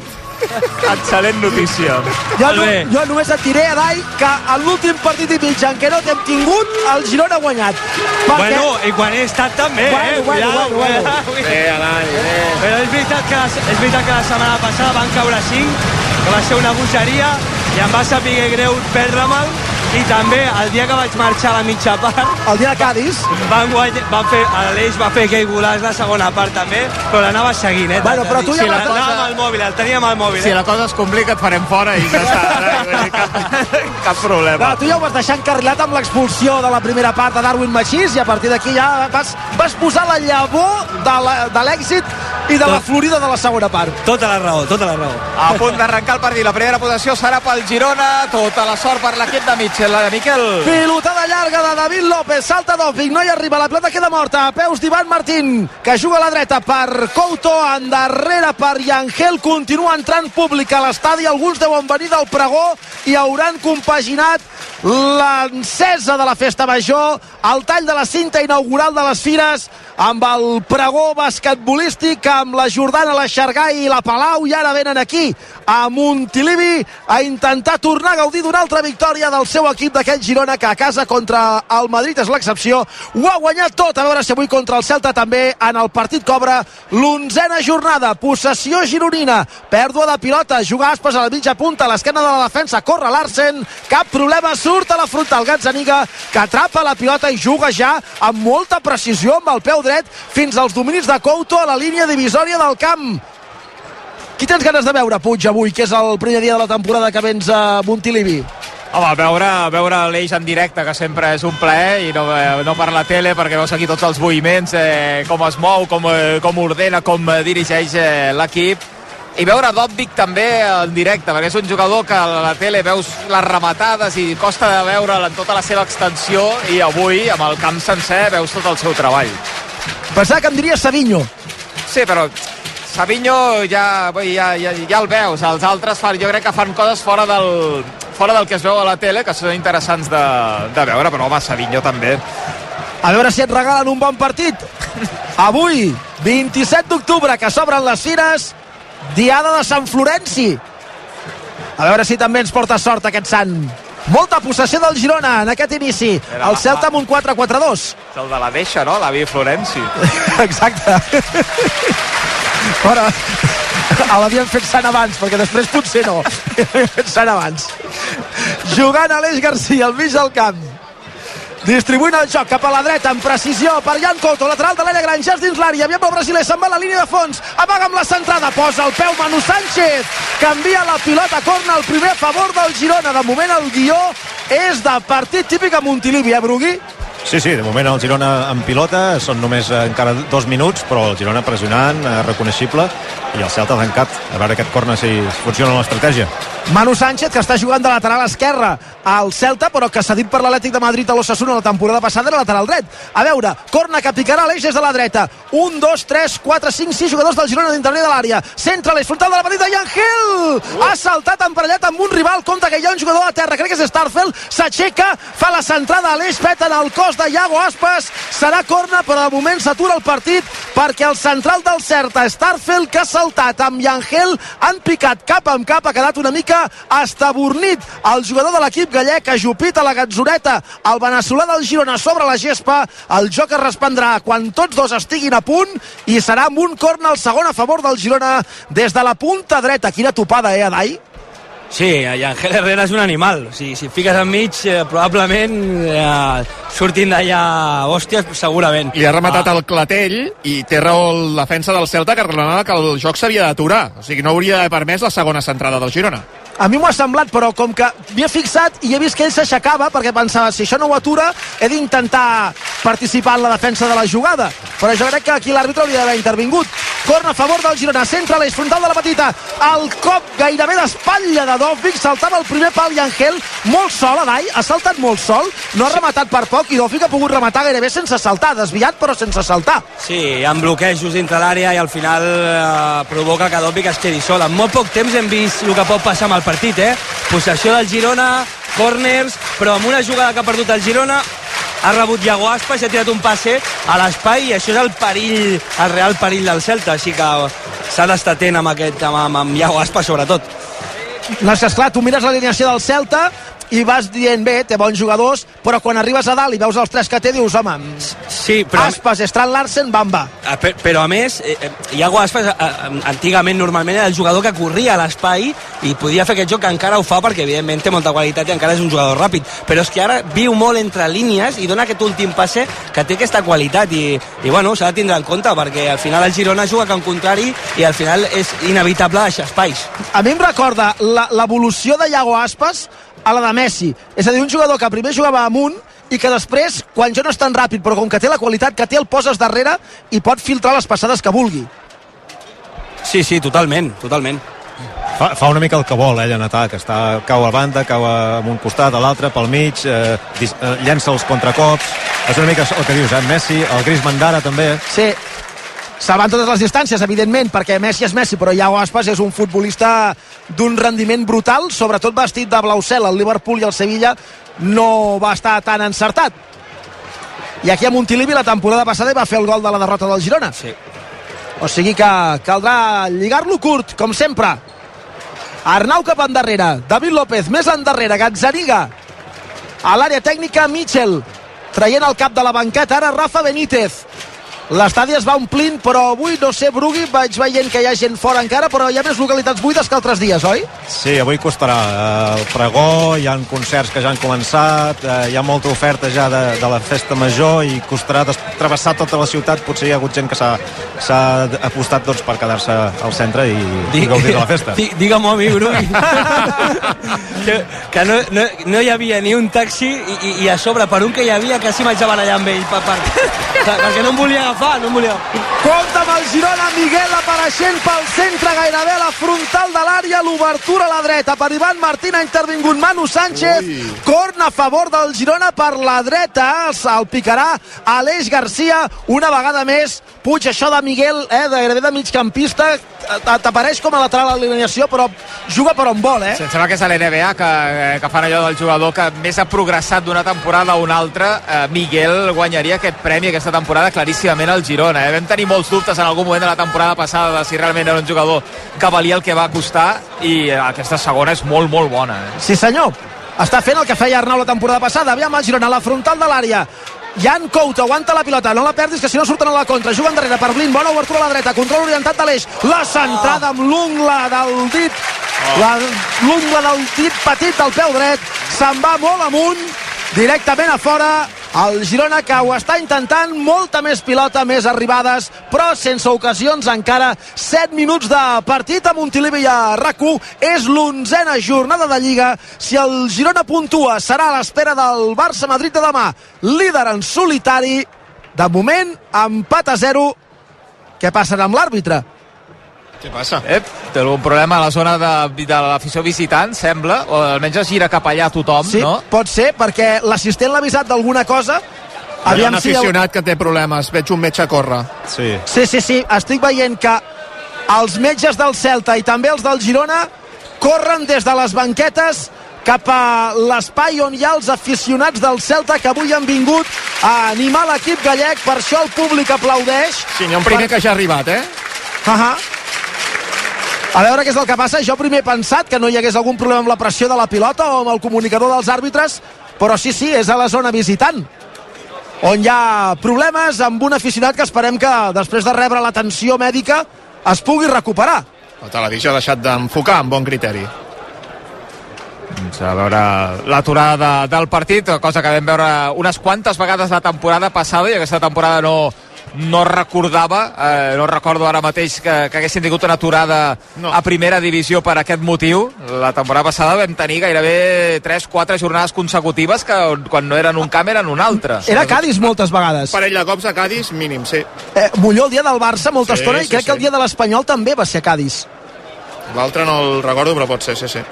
Excel·lent notícia. Jo, no, jo només et diré, Adai, que a l'últim partit i mig en què no t'hem tingut, el Girona ha guanyat. Perquè... Bueno, i quan he estat també, Bueno, eh? bueno, Cuidado, bueno, bueno. Bé, Adai, bé. Però és veritat, que, és veritat que la setmana passada van caure 5, que va ser una bogeria, i em va saber greu perdre'me'l, i també el dia que vaig marxar a la mitja part... El dia de Cádiz? Van, guany... van fer, l'Eix va fer aquell golaç la segona part també, però l'anava seguint, eh? Bueno, però tu ja vas- l'anava amb el mòbil, el teníem al mòbil, Si eh? la cosa es complica et farem fora i ja està. Cap, cap problema. No, tu ja ho vas deixar encarrilat amb l'expulsió de la primera part de Darwin Machís i a partir d'aquí ja vas, vas posar la llavor de la- de l'èxit i de la florida de la segona part. Tota la raó, tota la raó. A punt d'arrencar el partit. La primera posició serà pel Girona. Tota la sort per l'equip de Mitchell. La de Miquel. Pilotada llarga de David López, salta Dòfic, no hi arriba, la plata queda morta, a peus d'Ivan Martín, que juga a la dreta per Couto, endarrere per Yangel, continua entrant públic a l'estadi, alguns deuen venir del pregó i hauran compaginat l'encesa de la festa major, el tall de la cinta inaugural de les fires, amb el pregó basquetbolístic, amb la Jordana, la Xargai i la Palau, i ara venen aquí, a Montilivi, a intentar tornar a gaudir d'una altra victòria del seu equip d'aquell Girona, que a casa contra el Madrid és l'excepció, ho ha guanyat tot, a veure si avui contra el Celta també en el partit cobra l'onzena jornada, possessió gironina, pèrdua de pilota, juga Aspas a la mitja punta, a l'esquena de la defensa, corre Larsen, cap problema, surt a la frontal Gazzaniga, que atrapa la pilota i juga ja amb molta precisió amb el peu dret fins als dominis de Couto a la línia divisòria del camp. Qui tens ganes de veure, Puig, avui, que és el primer dia de la temporada que vens a Montilivi? Home, veure, veure l'Eix en directe, que sempre és un plaer, i no, eh, no per la tele, perquè veus aquí tots els moviments, eh, com es mou, com, eh, com ordena, com eh, dirigeix eh, l'equip. I veure Dobbic també en directe, perquè és un jugador que a la tele veus les rematades i costa de veure'l en tota la seva extensió, i avui, amb el camp sencer, veus tot el seu treball. Pensava que em diria Savinho. Sí, però Savinho ja, ja, ja, ja el veus, els altres fan, jo crec que fan coses fora del, fora del que es veu a la tele, que són interessants de, de veure, però home, Savinho també. A veure si et regalen un bon partit. Avui, 27 d'octubre, que s'obren les fires, Diada de Sant Florenci. A veure si també ens porta sort aquest sant. Molta possessió del Girona en aquest inici. Era El la- Celta amb un 4-4-2. És el de la deixa, no? L'avi Florenci. Exacte. Però l'havien fet sant abans, perquè després potser no. L'havien fet sant abans. Jugant Aleix Garcia al mig del camp. Distribuint el joc cap a la dreta amb precisió per Jan Couto, lateral de l'Aire Granges dins l'àrea, aviam el brasiler, se'n va a la línia de fons, amaga amb la centrada, posa el peu Manu Sánchez, canvia la pilota, corna el primer a favor del Girona, de moment el guió és de partit típic a Montilivi, eh, Brugui? Sí, sí, de moment el Girona en pilota, són només eh, encara dos minuts, però el Girona pressionant, eh, reconeixible, i el Celta tancat. A veure aquest corna si funciona l'estratègia. Manu Sánchez, que està jugant de lateral esquerre al Celta, però que s'ha dit per l'Atlètic de Madrid a l'Ossassuna la temporada passada era lateral dret. A veure, corna que picarà l'eix des de la dreta. Un, dos, tres, quatre, cinc, sis jugadors del Girona d'interior de l'àrea. Centra l'eix frontal de la petita i Angel! Ha saltat emparellat amb un rival contra que hi ha un jugador a terra. Crec que és Starfel. S'aixeca, fa la centrada a l'eix, peta en el cos de Iago Aspas. Serà corna, però de moment s'atura el partit perquè el central del Certa, Starfel, que ha saltat amb Yangel, han picat cap amb cap, ha quedat una mica estabornit el jugador de l'equip gallec, ajupit a la gatzoneta, el veneçolà del Girona sobre la gespa, el joc es respondrà quan tots dos estiguin a punt i serà amb un corna al segon a favor del Girona des de la punta dreta. Quina topada, eh, Adai? Sí, i Ángel Herrera és un animal. O sigui, si et fiques enmig, eh, probablement eh, surtin d'allà hòsties, segurament. Li ha rematat el clatell i té raó el defensa del Celta que reclamava que el joc s'havia d'aturar. O sigui, no hauria d'haver permès la segona centrada del Girona. A mi m'ho ha semblat, però com que m'hi he fixat i he vist que ell s'aixecava perquè pensava, si això no ho atura, he d'intentar participar en la defensa de la jugada. Però jo crec que aquí l'àrbitre hauria d'haver intervingut. Corna a favor del Girona, centre l'eix frontal de la petita. El cop gairebé d'espatlla de Dòfic, saltava el primer pal i Angel, molt sol, Adai, ha saltat molt sol, no ha rematat per poc i Dòfic ha pogut rematar gairebé sense saltar, desviat però sense saltar. Sí, ha bloquejos dintre l'àrea i al final eh, provoca que Dòfic es quedi sol. En molt poc temps hem vist el que pot passar amb el partit, eh? Possessió del Girona, corners, però amb una jugada que ha perdut el Girona, ha rebut Iago Aspas i ha tirat un passe a l'espai i això és el perill, el real perill del Celta, així que s'ha d'estar atent amb, aquest, amb, amb, Iago Aspas sobretot. No, és esclar, tu mires l'alineació del Celta i vas dient, bé, té bons jugadors, però quan arribes a dalt i veus els tres que té, dius, home, sí, però... Aspas, Strand Larsen, Bamba. Ah, per- Però a més, eh, eh, Iago Aspas eh, eh, antigament normalment era el jugador que corria a l'espai i podia fer aquest joc que encara ho fa perquè evidentment té molta qualitat i encara és un jugador ràpid però és que ara viu molt entre línies i dona aquest últim passe que té aquesta qualitat i, i bueno, s'ha de tindre en compte perquè al final el Girona juga camp contrari i al final és inevitable deixar espais A mi em recorda la- l'evolució de Iago Aspas a la de Messi. És a dir, un jugador que primer jugava amunt i que després, quan ja no és tan ràpid, però com que té la qualitat que té, el poses darrere i pot filtrar les passades que vulgui. Sí, sí, totalment, totalment. Fa, fa una mica el que vol, ell, en atac. Està, cau a banda, cau a, a un costat, a l'altre, pel mig, eh, dis, eh, llença els contracops. És una mica el que dius, eh? Messi, el Griezmann d'ara també. Sí, salvant totes les distàncies, evidentment, perquè Messi és Messi, però Iago Aspas és un futbolista d'un rendiment brutal, sobretot vestit de blau cel. El Liverpool i el Sevilla no va estar tan encertat. I aquí a Montilivi la temporada passada va fer el gol de la derrota del Girona. Sí. O sigui que caldrà lligar-lo curt, com sempre. Arnau cap endarrere, David López més endarrere, Gazzariga a l'àrea tècnica, Mitchell traient el cap de la banqueta, ara Rafa Benítez l'estadi es va omplint però avui no sé, Brugui, vaig veient que hi ha gent fora encara, però hi ha més localitats buides que altres dies, oi? Sí, avui costarà. Eh, El pregó, hi han concerts que ja han començat, eh, hi ha molta oferta ja de, de la festa major i costarà travessar tota la ciutat. Potser hi ha hagut gent que s'ha s'ha apostat doncs, per quedar-se al centre i, i gaudir de la festa. Di- Digue-m'ho a mi, Brugui. que que no, no, no hi havia ni un taxi i, i, i a sobre, per un que hi havia, quasi vaig a barallar amb ell, per, per, per, perquè no em volia agafar, no em volia... Compte amb el Girona, Miguel apareixent pel centre, gairebé a la frontal de l'àrea, l'obertura a la dreta. Per Ivan Martín ha intervingut Manu Sánchez. Ui. Corna a favor del Girona per la dreta. Se'l picarà Aleix Garcia. Una vegada més, Puig, això de Miguel, eh, de gairebé de migcampista, t'apareix com a lateral a l'alineació, però juga per on vol, eh? Sí, em sembla que és a l'NBA que, que fan allò del jugador que més ha progressat d'una temporada a una altra. Eh, Miguel guanyaria aquest premi aquesta temporada claríssimament al Girona. Eh? Vam tenir molts dubtes en algun moment de la temporada passada de si realment era un jugador que valia el que va costar i eh, aquesta segona és molt, molt bona. Eh? Sí, senyor. Està fent el que feia Arnau la temporada passada. Aviam el Girona, a la frontal de l'àrea. Jan Couto aguanta la pilota, no la perdis que si no surten a la contra, juga endarrere per Blin, bona obertura a la dreta, control orientat de l'eix, la centrada amb l'ungla del dit, la l'ungla del dit petit del peu dret, se'n va molt amunt, directament a fora, el Girona que ho està intentant, molta més pilota, més arribades, però sense ocasions encara. 7 minuts de partit a Montilivi i a rac És l'onzena jornada de Lliga. Si el Girona puntua, serà a l'espera del Barça-Madrid de demà. Líder en solitari. De moment, empat a 0. Què passarà amb l'àrbitre? Què passa? Ep, té algun problema a la zona de, de l'afició visitant, sembla, o almenys es gira cap allà tothom, Sí, no? pot ser, perquè l'assistent l'ha avisat d'alguna cosa. Hi ha un si... aficionat que té problemes. Veig un metge córrer. Sí. Sí, sí, sí, estic veient que els metges del Celta i també els del Girona corren des de les banquetes cap a l'espai on hi ha els aficionats del Celta que avui han vingut a animar l'equip gallec, per això el públic aplaudeix. Sí, n'hi ha un primer que ja ha arribat, eh? Uh -huh. A veure què és el que passa. Jo primer he pensat que no hi hagués algun problema amb la pressió de la pilota o amb el comunicador dels àrbitres, però sí, sí, és a la zona visitant on hi ha problemes amb un aficionat que esperem que després de rebre l'atenció mèdica es pugui recuperar. La televisió ha deixat d'enfocar amb bon criteri. Doncs a veure l'aturada de, del partit, cosa que vam veure unes quantes vegades la temporada passada i aquesta temporada no, no recordava, eh, no recordo ara mateix que, que haguessin tingut una aturada no. a primera divisió per aquest motiu. La temporada passada vam tenir gairebé 3-4 jornades consecutives que quan no eren un camp eren un altre. Era Cádiz moltes vegades. Parell de cops a Cádiz, mínim, sí. Eh, Molló el dia del Barça molta Sí, estona i sí, crec sí. que el dia de l'Espanyol també va ser a Cádiz. L'altre no el recordo, però pot ser, sí, sí.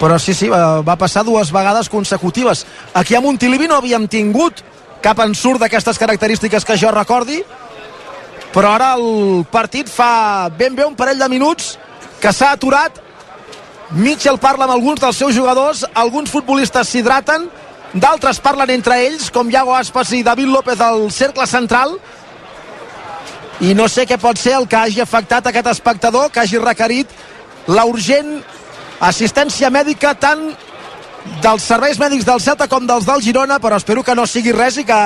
Però sí, sí, va, va passar dues vegades consecutives. Aquí a Montilivi no havíem tingut cap ensurt d'aquestes característiques que jo recordi, però ara el partit fa ben bé un parell de minuts que s'ha aturat. Mitchell parla amb alguns dels seus jugadors, alguns futbolistes s'hidraten, d'altres parlen entre ells, com Iago Aspas i David López al cercle central, i no sé què pot ser el que hagi afectat aquest espectador, que hagi requerit la urgent assistència mèdica tant dels serveis mèdics del Celta com dels del Girona, però espero que no sigui res i que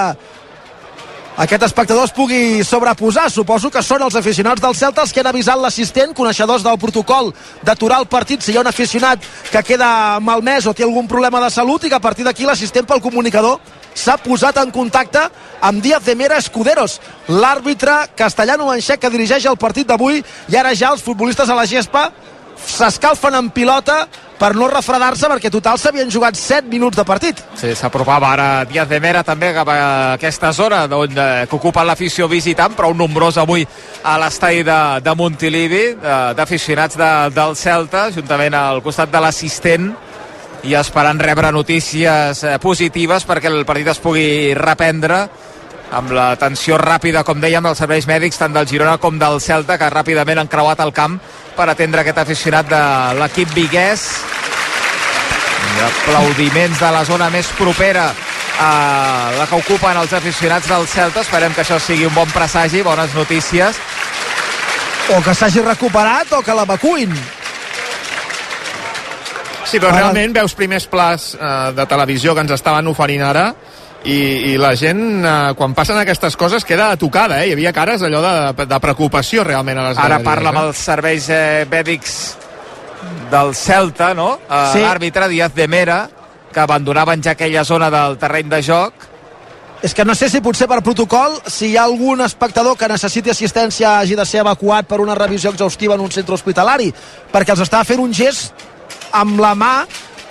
aquest espectador es pugui sobreposar. Suposo que són els aficionats del Celta els que han avisat l'assistent, coneixedors del protocol d'aturar el partit si hi ha un aficionat que queda malmès o té algun problema de salut i que a partir d'aquí l'assistent pel comunicador s'ha posat en contacte amb Díaz de Mera Escuderos, l'àrbitre castellano manxec que dirigeix el partit d'avui i ara ja els futbolistes a la gespa s'escalfen en pilota per no refredar-se perquè total s'havien jugat 7 minuts de partit. Sí, s'apropava ara Díaz de Mera també cap a aquesta zona on, eh, que ocupa l'afició visitant, prou nombrós avui a l'estadi de, de Montilivi, d'aficionats de, del Celta, juntament al costat de l'assistent i esperant rebre notícies eh, positives perquè el partit es pugui reprendre amb l'atenció ràpida, com dèiem, dels serveis mèdics tant del Girona com del Celta, que ràpidament han creuat el camp per atendre aquest aficionat de l'equip viguès i aplaudiments de la zona més propera a la que ocupen els aficionats del Celta. Esperem que això sigui un bon presagi, bones notícies. O que s'hagi recuperat o que l'evacuïn. Sí, però realment veus primers plats eh, de televisió que ens estaven oferint ara i, i la gent, eh, quan passen aquestes coses, queda tocada, eh? Hi havia cares allò de, de preocupació realment a les Ara parla amb eh? els serveis eh, mèdics del Celta, no? Eh, Sí. L'àrbitre Díaz de Mera, que abandonaven ja aquella zona del terreny de joc. És que no sé si potser per protocol, si hi ha algun espectador que necessiti assistència hagi de ser evacuat per una revisió exhaustiva en un centre hospitalari, perquè els estava fent un gest amb la mà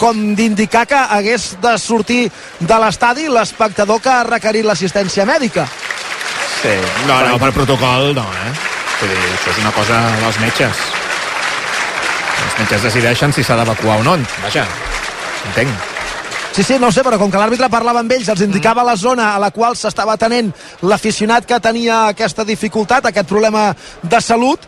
com d'indicar que hagués de sortir de l'estadi l'espectador que ha requerit l'assistència mèdica. Sí. No, no, per protocol no, eh? Vull dir, això és una cosa dels metges. Els metges decideixen si s'ha d'evacuar o no. Vaja, entenc. Sí, sí, no ho sé, però com que l'àrbitre parlava amb ells, els indicava la zona a la qual s'estava atenent l'aficionat que tenia aquesta dificultat, aquest problema de salut,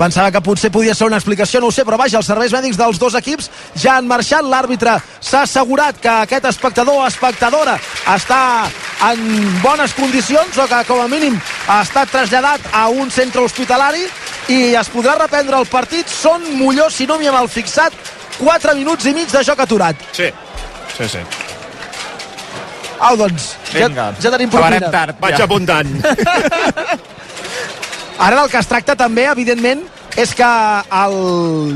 pensava que potser podia ser una explicació, no ho sé, però vaja, els serveis mèdics dels dos equips ja han marxat, l'àrbitre s'ha assegurat que aquest espectador o espectadora està en bones condicions o que com a mínim ha estat traslladat a un centre hospitalari i es podrà reprendre el partit. Són Molló, si no m'hi ha mal fixat, 4 minuts i mig de joc aturat. Sí, sí, sí. Au, doncs, Vinga, ja, ja tenim acabarem propina. tard, Vaig ja. apuntant. Ara del que es tracta també, evidentment, és que el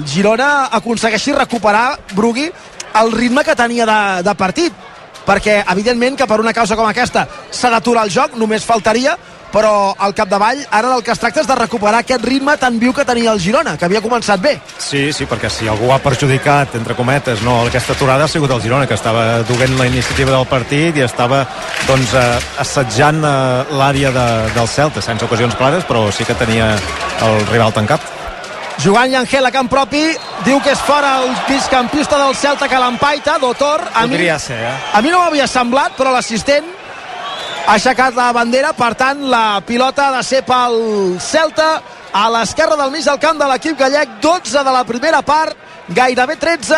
Girona aconsegueixi recuperar, Brugui, el ritme que tenia de, de partit. Perquè, evidentment, que per una causa com aquesta s'ha d'aturar el joc, només faltaria, però al capdavall ara del que es tracta és de recuperar aquest ritme tan viu que tenia el Girona, que havia començat bé. Sí, sí, perquè si algú ha perjudicat, entre cometes, no, aquesta aturada ha sigut el Girona, que estava duent la iniciativa del partit i estava doncs, eh, assetjant eh, l'àrea de, del Celta, sense ocasions clares, però sí que tenia el rival tancat. Jugant Llangel a camp propi, diu que és fora el migcampista del Celta que l'empaita, Dotor. A mi, ser, eh? a mi no m'havia semblat, però l'assistent ha aixecat la bandera, per tant la pilota ha de ser pel Celta a l'esquerra del mig del camp de l'equip gallec 12 de la primera part gairebé 13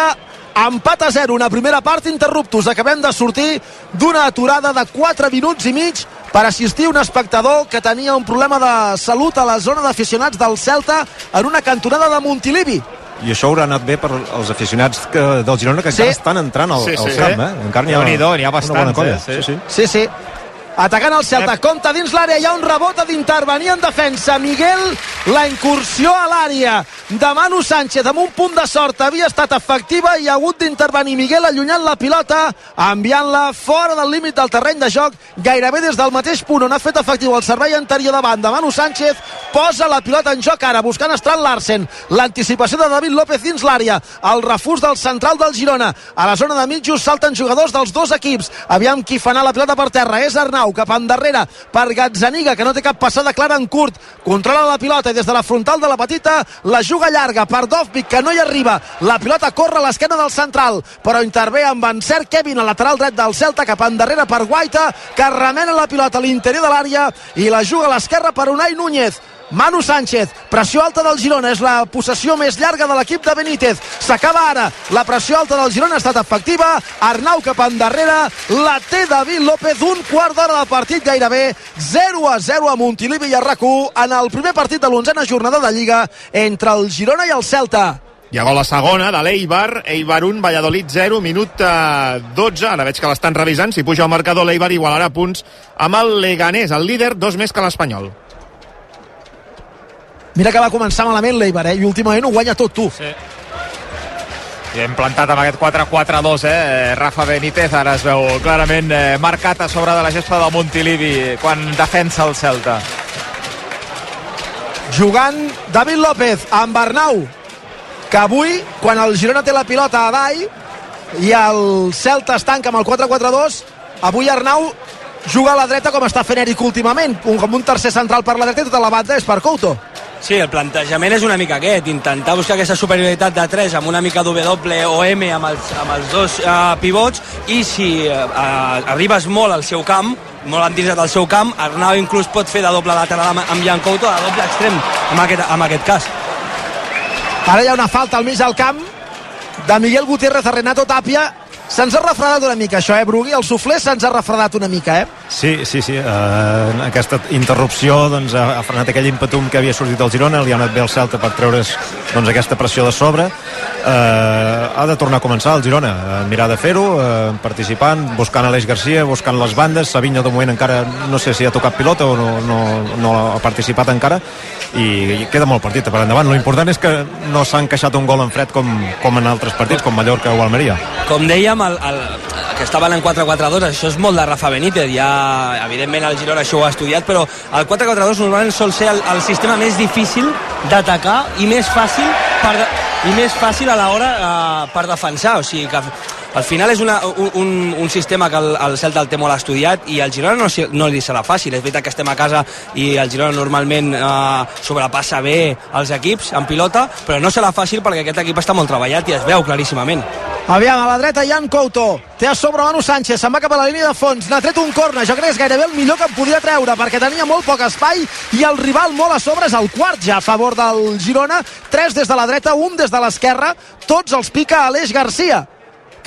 empat a 0, una primera part interruptus acabem de sortir d'una aturada de 4 minuts i mig per assistir un espectador que tenia un problema de salut a la zona d'aficionats del Celta en una cantonada de Montilivi I això haurà anat bé per als aficionats que, del Girona que Sí. encara estan entrant al, Sí, al sí. camp, eh? Encara n'hi ha, n'hi ha una bona bastants, colla. eh? Sí. sí. Sí, sí. Atacant el Celta, compta dins l'àrea, hi ha un rebot a d'intervenir en defensa. Miguel, la incursió a l'àrea de Manu Sánchez amb un punt de sort havia estat efectiva i ha hagut d'intervenir Miguel allunyant la pilota enviant-la fora del límit del terreny de joc gairebé des del mateix punt on ha fet efectiu el servei anterior de banda. Manu Sánchez posa la pilota en joc ara buscant Strand Larsen. L'anticipació de David López dins l'àrea el refús del central del Girona. A la zona de mitjos salten jugadors dels dos equips. Aviam qui fa anar la pilota per terra. És Arnau cap endarrere per Gazzaniga que no té cap passada clara en curt. Controla la pilota i des de la frontal de la petita la juga llarga per Dovvik que no hi arriba. La pilota corre a l'esquena del central però intervé amb encert Kevin al lateral dret del Celta cap endarrere per Guaita que remena la pilota a l'interior de l'àrea i la juga a l'esquerra per Unai Núñez Manu Sánchez, pressió alta del Girona és la possessió més llarga de l'equip de Benítez. S'acaba ara, la pressió alta del Girona ha estat efectiva, Arnau cap endarrere. La té David López un quart d'hora de partit gairebé 0 a 0 a Montilivi i a rac en el primer partit de l'onzena jornada de Lliga entre el Girona i el Celta. Hi ha gol a segona de l'Eibar, Eibar 1, Valladolid 0, minut eh, 12, ara veig que l'estan revisant, si puja el marcador l'Eibar igualarà punts amb el Leganés, el líder, dos més que l'Espanyol. Mira que va començar malament l'Eibar, eh? I últimament ho guanya tot tu. Sí. I hem plantat amb aquest 4-4-2, eh? Rafa Benítez ara es veu clarament eh, marcat a sobre de la gespa de Montilivi quan defensa el Celta. Jugant David López amb Arnau, que avui, quan el Girona té la pilota a Dai i el Celta es tanca amb el 4-4-2, avui Arnau juga a la dreta com està fent Eric últimament, un, com un tercer central per la dreta i tota la banda és per Couto. Sí, el plantejament és una mica aquest, intentar buscar aquesta superioritat de 3 amb una mica W o M amb els, amb els dos uh, pivots i si uh, arribes molt al seu camp, molt endinsat al seu camp, Arnau inclús pot fer de doble lateral amb, amb Jan Couto, de doble extrem en aquest, en aquest cas. Ara hi ha una falta al mig del camp de Miguel Gutiérrez a Renato Tapia Se'ns ha refredat una mica això, eh, Brugui? El suflé se'ns ha refredat una mica, eh? Sí, sí, sí. Uh, aquesta interrupció doncs, ha, ha frenat aquell impetum que havia sortit al Girona, li ha anat bé el Celta per treure's doncs, aquesta pressió de sobre. Uh, ha de tornar a començar el Girona, a mirar de fer-ho, uh, participant, buscant Aleix Garcia, buscant les bandes. Savinho, de moment, encara no sé si ha tocat pilota o no, no, no ha participat encara, i, i queda molt partit per endavant. Lo important és que no s'ha encaixat un gol en fred com, com en altres partits, com Mallorca o Almeria. Com dèiem, el, el, que estaven en 4-4-2, això és molt de Rafa Benítez, ja evidentment el Girona això ho ha estudiat, però el 4-4-2 normalment sol ser el, el sistema més difícil d'atacar i més fàcil per, i més fàcil a l'hora uh, per defensar, o sigui que al final és una, un, un sistema que el, el Celta el té molt estudiat i el Girona no, no li serà fàcil. És veritat que estem a casa i el Girona normalment eh, sobrepassa bé els equips en pilota, però no serà fàcil perquè aquest equip està molt treballat i es veu claríssimament. Aviam, a la dreta Jan Couto. Té a sobre Manu Sánchez, se'n va cap a la línia de fons. N'ha tret un corna, jo crec que és gairebé el millor que en podia treure perquè tenia molt poc espai i el rival molt a sobre és el quart ja a favor del Girona, tres des de la dreta un des de l'esquerra, tots els pica Aleix Garcia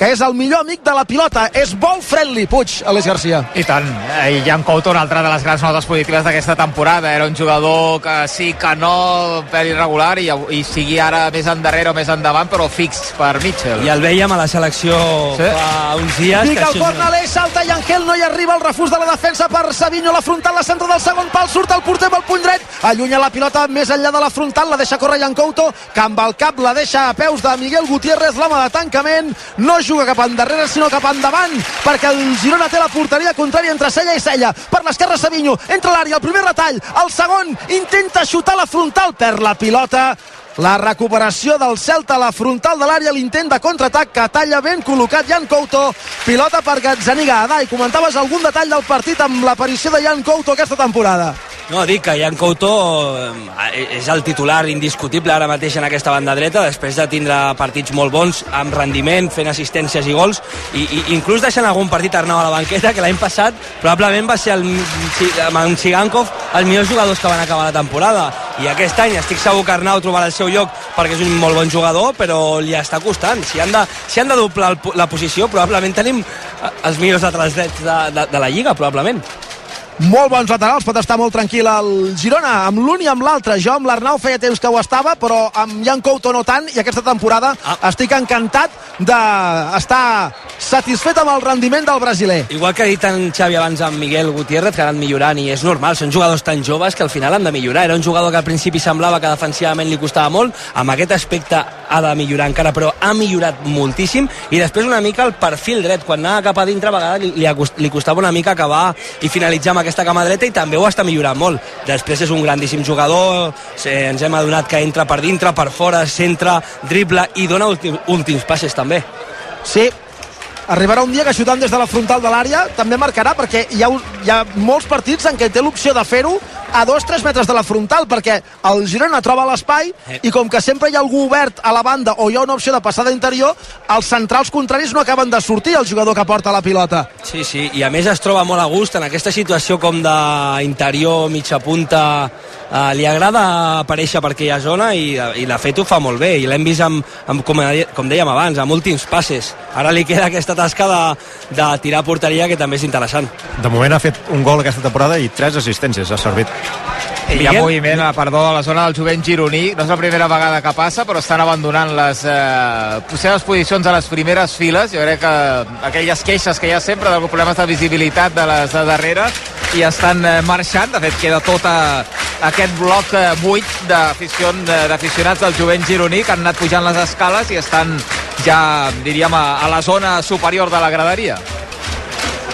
que és el millor amic de la pilota. És ball friendly, Puig, Aleix Garcia. I tant. I Jan Couto, una altra de les grans notes positives d'aquesta temporada. Era un jugador que sí, que no, per irregular, i, i sigui ara més endarrere o més endavant, però fix per Mitchell. I el veiem a la selecció sí. fa uns dies. Pica el corna, Aleix, salta i Angel, no hi arriba el refús de la defensa per Savinho, la frontal, la centre del segon pal, surt el porter amb el puny dret, allunya la pilota més enllà de la frontal, la deixa córrer Jan Couto, que amb el cap la deixa a peus de Miguel Gutiérrez, l'home de tancament, no juga cap endarrere sinó cap endavant perquè el Girona té la porteria contrària entre cella i cella per l'esquerra Savinho entra l'àrea, el primer retall, el segon intenta xutar la frontal per la pilota la recuperació del Celta a la frontal de l'àrea, l'intent de contraatac que talla ben col·locat Jan Couto, pilota per Gazzaniga. Adai, comentaves algun detall del partit amb l'aparició de Jan Couto aquesta temporada? No, dic que Jan Couto eh, és el titular indiscutible ara mateix en aquesta banda dreta, després de tindre partits molt bons, amb rendiment, fent assistències i gols, i, i inclús deixant algun partit Arnau a la banqueta, que l'any passat probablement va ser el, amb en Sigankov els millors jugadors que van acabar la temporada. I aquest any estic segur que Arnau trobarà el seu lloc perquè és un molt bon jugador, però li està costant. Si han de, si han de doblar la posició, probablement tenim els millors laterals drets de, de, de la Lliga, probablement molt bons laterals, pot estar molt tranquil el Girona, amb l'un i amb l'altre. Jo amb l'Arnau feia temps que ho estava, però amb Jan Couto no tant, i aquesta temporada ah. estic encantat d'estar satisfet amb el rendiment del brasiler. Igual que ha dit en Xavi abans amb Miguel Gutiérrez, que han anat millorant i és normal, són jugadors tan joves que al final han de millorar. Era un jugador que al principi semblava que defensivament li costava molt, amb aquest aspecte ha de millorar encara, però ha millorat moltíssim i després una mica el perfil dret, quan anava cap a dintre a vegades li, li costava una mica acabar i finalitzar amb aquesta cama dreta i també ho està millorant molt. Després és un grandíssim jugador, ens hem adonat que entra per dintre, per fora, centra, dribla i dona últims passes també. Sí, arribarà un dia que xutant des de la frontal de l'àrea també marcarà perquè hi ha, hi ha molts partits en què té l'opció de fer-ho a dos tres metres de la frontal perquè el Girona troba l'espai Eh. i com que sempre hi ha algú obert a la banda o hi ha una opció de passada interior els centrals contraris no acaben de sortir el jugador que porta la pilota Sí, sí, i a més es troba molt a gust en aquesta situació com d'interior, mitja punta, eh, li agrada aparèixer per aquella zona i, i de fet ho fa molt bé, i l'hem vist amb, amb com, com dèiem abans, amb últims passes. Ara li queda aquesta tasca de, de tirar a porteria que també és interessant. De moment ha fet un gol aquesta temporada i tres assistències ha servit. Hi ha moviment, eh, perdó, a la zona del jovent gironí. No és la primera vegada que passa, però estan abandonant les eh, seves posicions a les primeres files. Jo crec que aquelles queixes que hi ha sempre de problemes de visibilitat de les de darrere i estan eh, marxant. De fet, queda tot eh, aquest bloc eh, buit d'aficionats del jovent gironí que han anat pujant les escales i estan ja, diríem, a, a la zona superior de la graderia.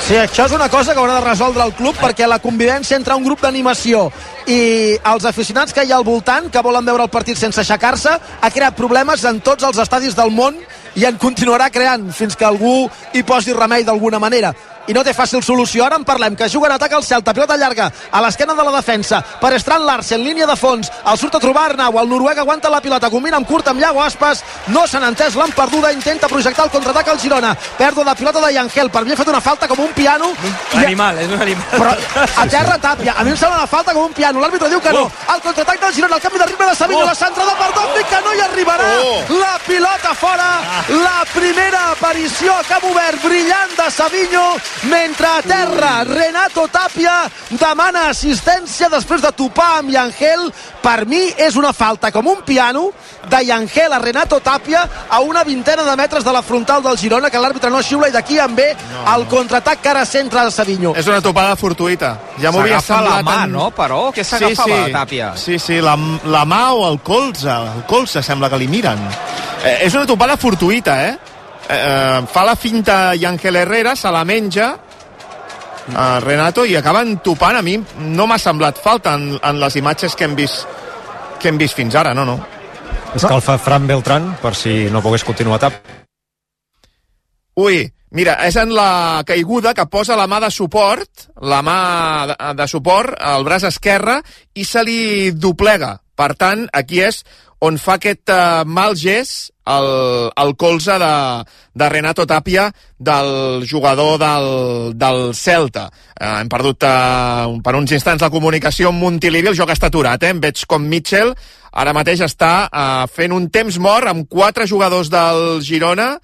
Sí, això és una cosa que haurà de resoldre el club perquè la convivència entre un grup d'animació i els aficionats que hi ha al voltant que volen veure el partit sense aixecar-se ha creat problemes en tots els estadis del món i en continuarà creant fins que algú hi posi remei d'alguna manera i no té fàcil solució. Ara en parlem, que juga en atac el Celta, pilota llarga, a l'esquena de la defensa, per Strand Larsen, línia de fons, el surt a trobar Arnau, el noruec aguanta la pilota, combina amb curt amb Iago Aspas, no s'han entès, l'han perduda, intenta projectar el contraatac al Girona, pèrdua de pilota de Yangel, per mi ha fet una falta com un piano, Un animal, és un animal. però a terra Tàpia, a mi em sembla una falta com un piano, l'àrbitre diu que no, el contraatac del Girona, el canvi de ritme de Savinho, Oh. la centrada per Dovnik, que no hi arribarà, Oh. la pilota fora, la primera aparició a camp obert, brillant de Savinho, mentre a terra Renato Tapia demana assistència després de topar amb Yangel, per mi és una falta com un piano de Yangel a Renato Tapia a una vintena de metres de la frontal del Girona, que l'àrbitre no xiula i d'aquí en ve el contraatac cara centre de Savinho. És una topada fortuita. Ja m'ho havia S'agafa la semblat... mà, en- no? Però què s'agafava Tàpia? Sí, sí, la, la mà o el colze. El colze sembla que li miren. Eh, és una topada fortuita, eh? Eh, eh fa la finta i Ángel Herrera, se la menja a Renato i acaben topant. A mi no m'ha semblat falta en, en les imatges que hem vist que hem vist fins ara, no, no. Escalfa Fran Beltran per si no pogués continuar tap. Ui, mira, és en la caiguda que posa la mà de suport, la mà de, de suport, al braç esquerre, i se li doblega. Per tant, aquí és on fa aquest uh, mal gest el, el colze de, de Renato Tapia del jugador del, del Celta. Uh, hem perdut uh, per uns instants la comunicació amb Montilivi, el joc està aturat, eh? Em veig com Mitchell ara mateix està uh, fent un temps mort amb quatre jugadors del Girona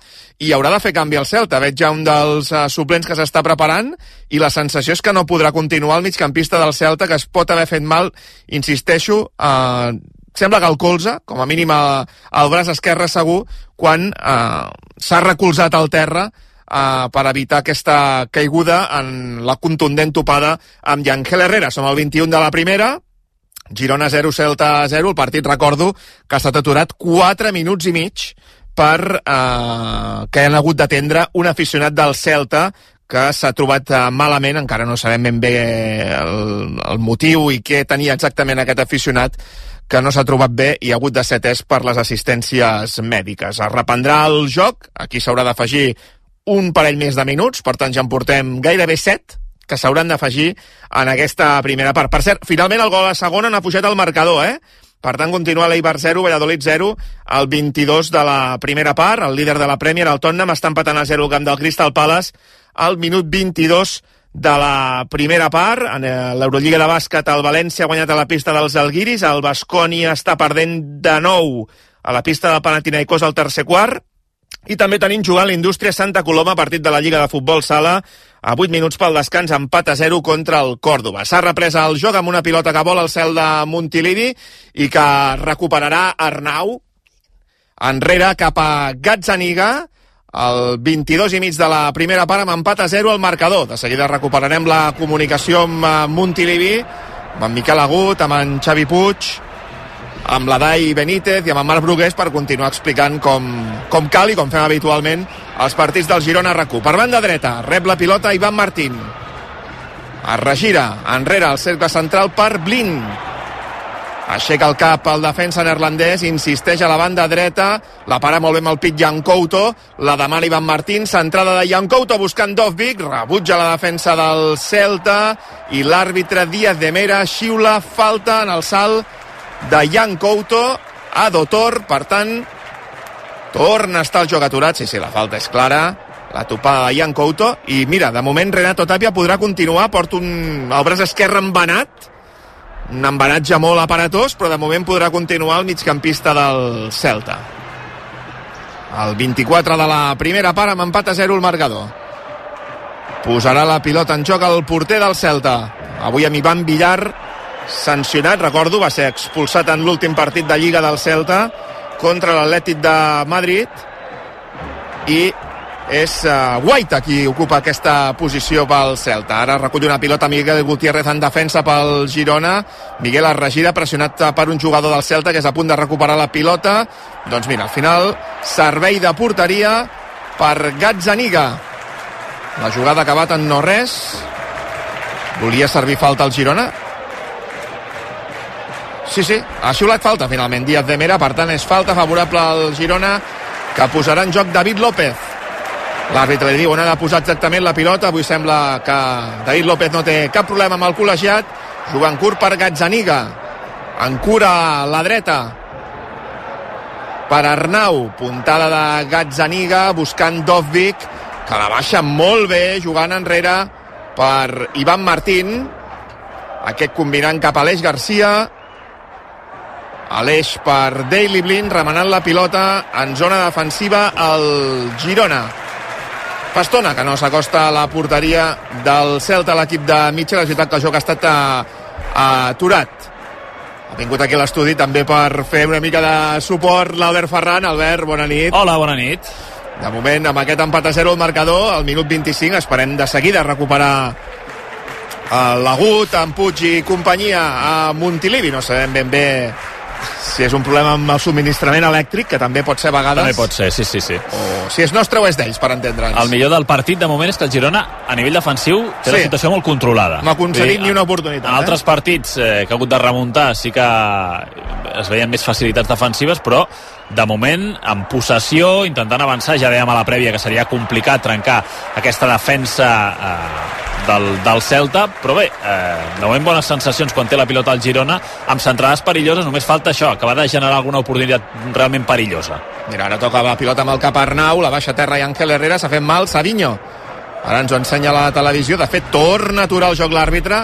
i haurà de fer canvi al Celta. Veig ja un dels uh, suplents que s'està preparant i la sensació és que no podrà continuar el migcampista del Celta, que es pot haver fet mal, insisteixo, uh, sembla que el colze, com a mínim al braç esquerre segur, quan uh, s'ha recolzat al terra uh, per evitar aquesta caiguda en la contundent topada amb Yangel Herrera. Som al 21 de la primera, Girona 0, Celta 0. El partit, recordo, que ha estat aturat 4 minuts i mig per eh, que han hagut d'atendre un aficionat del Celta que s'ha trobat eh, malament, encara no sabem ben bé el, el motiu i què tenia exactament aquest aficionat que no s'ha trobat bé i ha hagut de ser atès per les assistències mèdiques. Es reprendrà el joc, aquí s'haurà d'afegir un parell més de minuts, per tant ja en portem gairebé 7 que s'hauran d'afegir en aquesta primera part. Per cert, finalment el gol a segona n'ha pujat el marcador, eh? Per tant, continua l'Eibar 0, Valladolid 0, el 22 de la primera part. El líder de la Premier, el Tottenham, està empatant a 0 al camp del Crystal Palace al minut 22 de la primera part. En eh, l'Eurolliga de bàsquet, el València ha guanyat a la pista dels Alguiris, el Basconi està perdent de nou a la pista del Panathinaikos al tercer quart, i també tenim jugant l'Indústria Santa Coloma, partit de la Lliga de Futbol Sala, a 8 minuts pel descans, empat a 0 contra el Còrdoba. S'ha reprès el joc amb una pilota que vol al cel de Montilivi i que recuperarà Arnau enrere cap a Gazzaniga, el 22 i mig de la primera part amb empat a 0 al marcador. De seguida recuperarem la comunicació amb eh, Montilivi, amb en Miquel Agut, amb en Xavi Puig, amb la Dai Benítez i amb en Marc Brugués per continuar explicant com, com cal i com fem habitualment els partits del Girona RAC1. Per banda dreta, rep la pilota Ivan Martín. Es regira enrere al cercle central per Blin. Aixeca el cap el defensa neerlandès, insisteix a la banda dreta, la para molt bé amb el pit Couto, la demana Ivan Martín, centrada de Couto buscant Dovvik, rebutja la defensa del Celta i l'àrbitre Díaz de Mera xiula falta en el salt de Couto a Dotor, per tant torna a estar el joc aturat, sí, sí, la falta és clara, la topada de Jan Couto. I mira, de moment Renato Tapia podrà continuar. Porta un, el braç esquerre embanat un embanatge molt aparatós però de moment podrà continuar el migcampista del Celta. El 24 de la primera part amb empat a 0 el marcador. Posarà la pilota en joc el porter del Celta. Avui amb Ivan Villar sancionat, recordo, va ser expulsat en l'últim partit de Lliga del Celta contra l'Atlètic de Madrid i és uh, Guaita qui ocupa aquesta posició pel Celta. Ara recull una pilota Miguel Gutiérrez en defensa pel Girona. Miguel Arregida pressionat per un jugador del Celta que és a punt de recuperar la pilota. Doncs mira, al final servei de porteria per Gazzaniga. La jugada ha acabat en no res. Volia servir falta al Girona. Sí, sí, ha xiulat falta finalment Díaz de Mera, per tant és falta favorable al Girona que posarà en joc David López L'àrbitre li diu on ha de posar exactament la pilota. Avui sembla que David López no té cap problema amb el col·legiat. Jugant curt per Gazzaniga. En cura la dreta per Arnau. Puntada de Gazzaniga buscant Dovvik, que la baixa molt bé, jugant enrere per Ivan Martín. Aquest combinant cap a Aleix Garcia. Aleix per Daily Blind, remenant la pilota en zona defensiva el Girona. Fa estona que no s'acosta a la porteria del Celta, l'equip de Mitchell. És veritat que el joc ha estat aturat. Ha vingut aquí a l'estudi també per fer una mica de suport l'Albert Ferran. Albert, bona nit. Hola, bona nit. De moment, amb aquest empat a 0 al marcador, al minut 25, esperem de seguida recuperar l'agut, en Puig i companyia a Montilivi. No sabem ben bé si és un problema amb el subministrament elèctric, que també pot ser a vegades... També pot ser, sí, sí, sí. O si és nostre o és d'ells, per entendre'ns. El millor del partit, de moment, és que el Girona, a nivell defensiu, té sí. la situació molt controlada. No ha aconseguit ni una oportunitat. En altres eh? partits eh, que ha hagut de remuntar sí que es veien més facilitats defensives, però de moment, en possessió, intentant avançar, ja dèiem a la prèvia que seria complicat trencar aquesta defensa eh, del, del Celta, però bé, eh, de moment bones sensacions quan té la pilota al Girona, amb centrades perilloses, només falta això, acabar de generar alguna oportunitat realment perillosa. Mira, ara toca la pilota amb el cap Arnau, la baixa terra i Ángel Herrera, s'ha fet mal, Savinho. Ara ens ho ensenya la televisió. De fet, torna a aturar el joc l'àrbitre.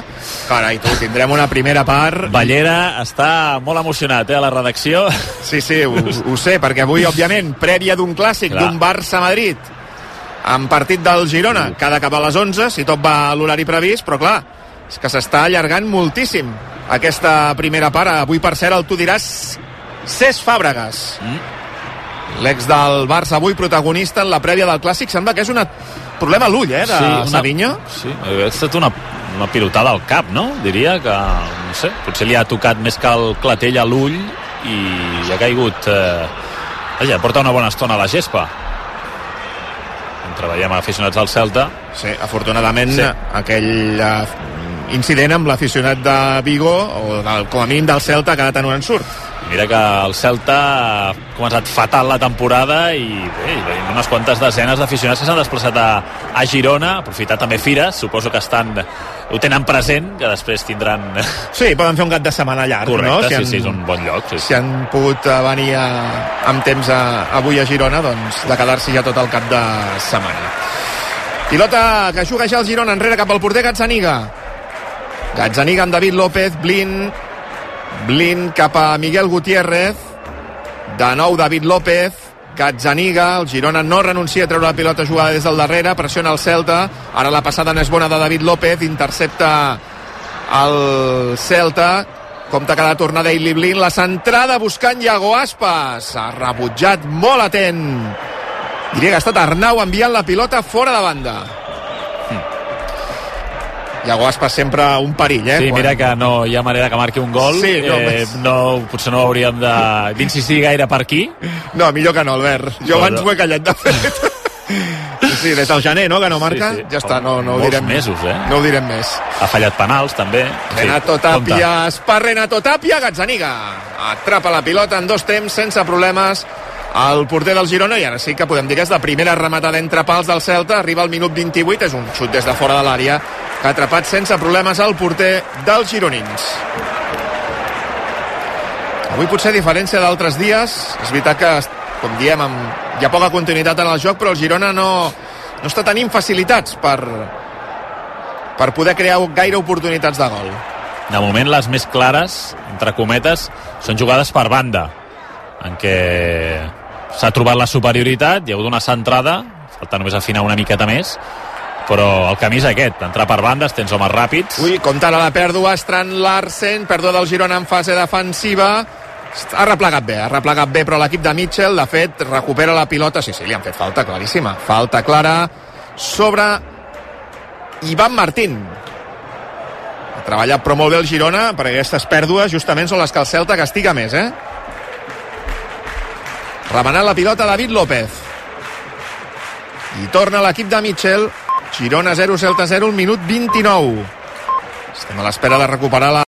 Carai, tu, tindrem una primera part... Ballera està molt emocionat, eh, a la redacció. Sí, sí, ho, ho sé, perquè avui, òbviament, prèvia d'un clàssic, d'un Barça-Madrid, en partit del Girona, que ha d'acabar a les 11, si tot va a l'horari previst, però clar, és que s'està allargant moltíssim aquesta primera part. Avui, per cert, el tu diràs Cesc Fàbregas. Mm. L'ex del Barça avui protagonista en la prèvia del Clàssic. Sembla que és un problema a l'ull, eh, de sí, una, Savinho. Sí, ha estat una, una pilotada al cap, no? Diria que, no sé, potser li ha tocat més que el clatell a l'ull i ha caigut... Eh, vaja, porta una bona estona a la gespa treballem aficionats del Celta. Sí, afortunadament sí. aquell uh, incident amb l'aficionat de Vigo, o del, com a mínim del Celta, ha quedat en un ensurt. Mira que el Celta ha començat fatal la temporada i bé, unes quantes desenes d'aficionats que s'han desplaçat a, a Girona, aprofitar també Fires, suposo que estan ho tenen present, que després tindran... Sí, poden fer un cap de setmana llarg, Correcte, no? Si sí, han, sí, és un bon lloc. Sí, si han pogut eh, venir a, amb temps a, avui a Girona, doncs de quedar-s'hi ja tot el cap de setmana. Pilota que juga ja el Girona enrere cap al porter Gazzaniga. Gazzaniga amb David López, Blin, Blin cap a Miguel Gutiérrez. De nou David López. Gazzaniga, el Girona no renuncia a treure la pilota jugada des del darrere, pressiona el Celta, ara la passada no és bona de David López, intercepta el Celta, compta que ha de tornar Daily Blin, la centrada buscant Iago Aspas, ha rebutjat molt atent Diria que ha estat Arnau enviant la pilota fora de banda. Iago Aspas sempre un perill, eh? Sí, mira que no hi ha manera que marqui un gol. Sí, no, eh, més. no, potser no hauríem de- d'insistir gaire per aquí. No, millor que no, Albert. Jo No, abans no. ho he callat, de fet. Sí, des del gener, no?, que no marca. Sí, sí. Ja està, no, no ho direm mesos, eh? No ho direm més. Ha fallat penals, també. Renato Sí, compte. Tapia, es per Renato Tapia, Gazzaniga. Atrapa la pilota en dos temps, sense problemes, el porter del Girona, i ara sí que podem dir que és la primera rematada entre pals del Celta, arriba al minut 28, és un xut des de fora de l'àrea, que ha atrapat sense problemes el porter dels gironins. Avui potser a diferència d'altres dies, és veritat que, com diem, amb, hi ha poca continuïtat en el joc, però el Girona no, no està tenint facilitats per, per poder crear gaire oportunitats de gol. De moment, les més clares, entre cometes, són jugades per banda, en què s'ha trobat la superioritat, hi ha hagut una centrada, falta només afinar una miqueta més, però el camí és aquest, entrar per bandes, tens homes ràpids. Ui, comptant a la pèrdua, Strand Larsen, pèrdua del Girona en fase defensiva, ha replegat bé, ha replegat bé, però l'equip de Mitchell, de fet, recupera la pilota, sí, sí, li han fet falta claríssima, falta clara sobre Ivan Martín. Ha treballat però molt bé el Girona, perquè aquestes pèrdues justament són les que el Celta castiga més, eh? Remenant la pilota David López. I torna l'equip de Mitchell. Girona 0, Celta 0, el minut 29. Estem a l'espera de recuperar la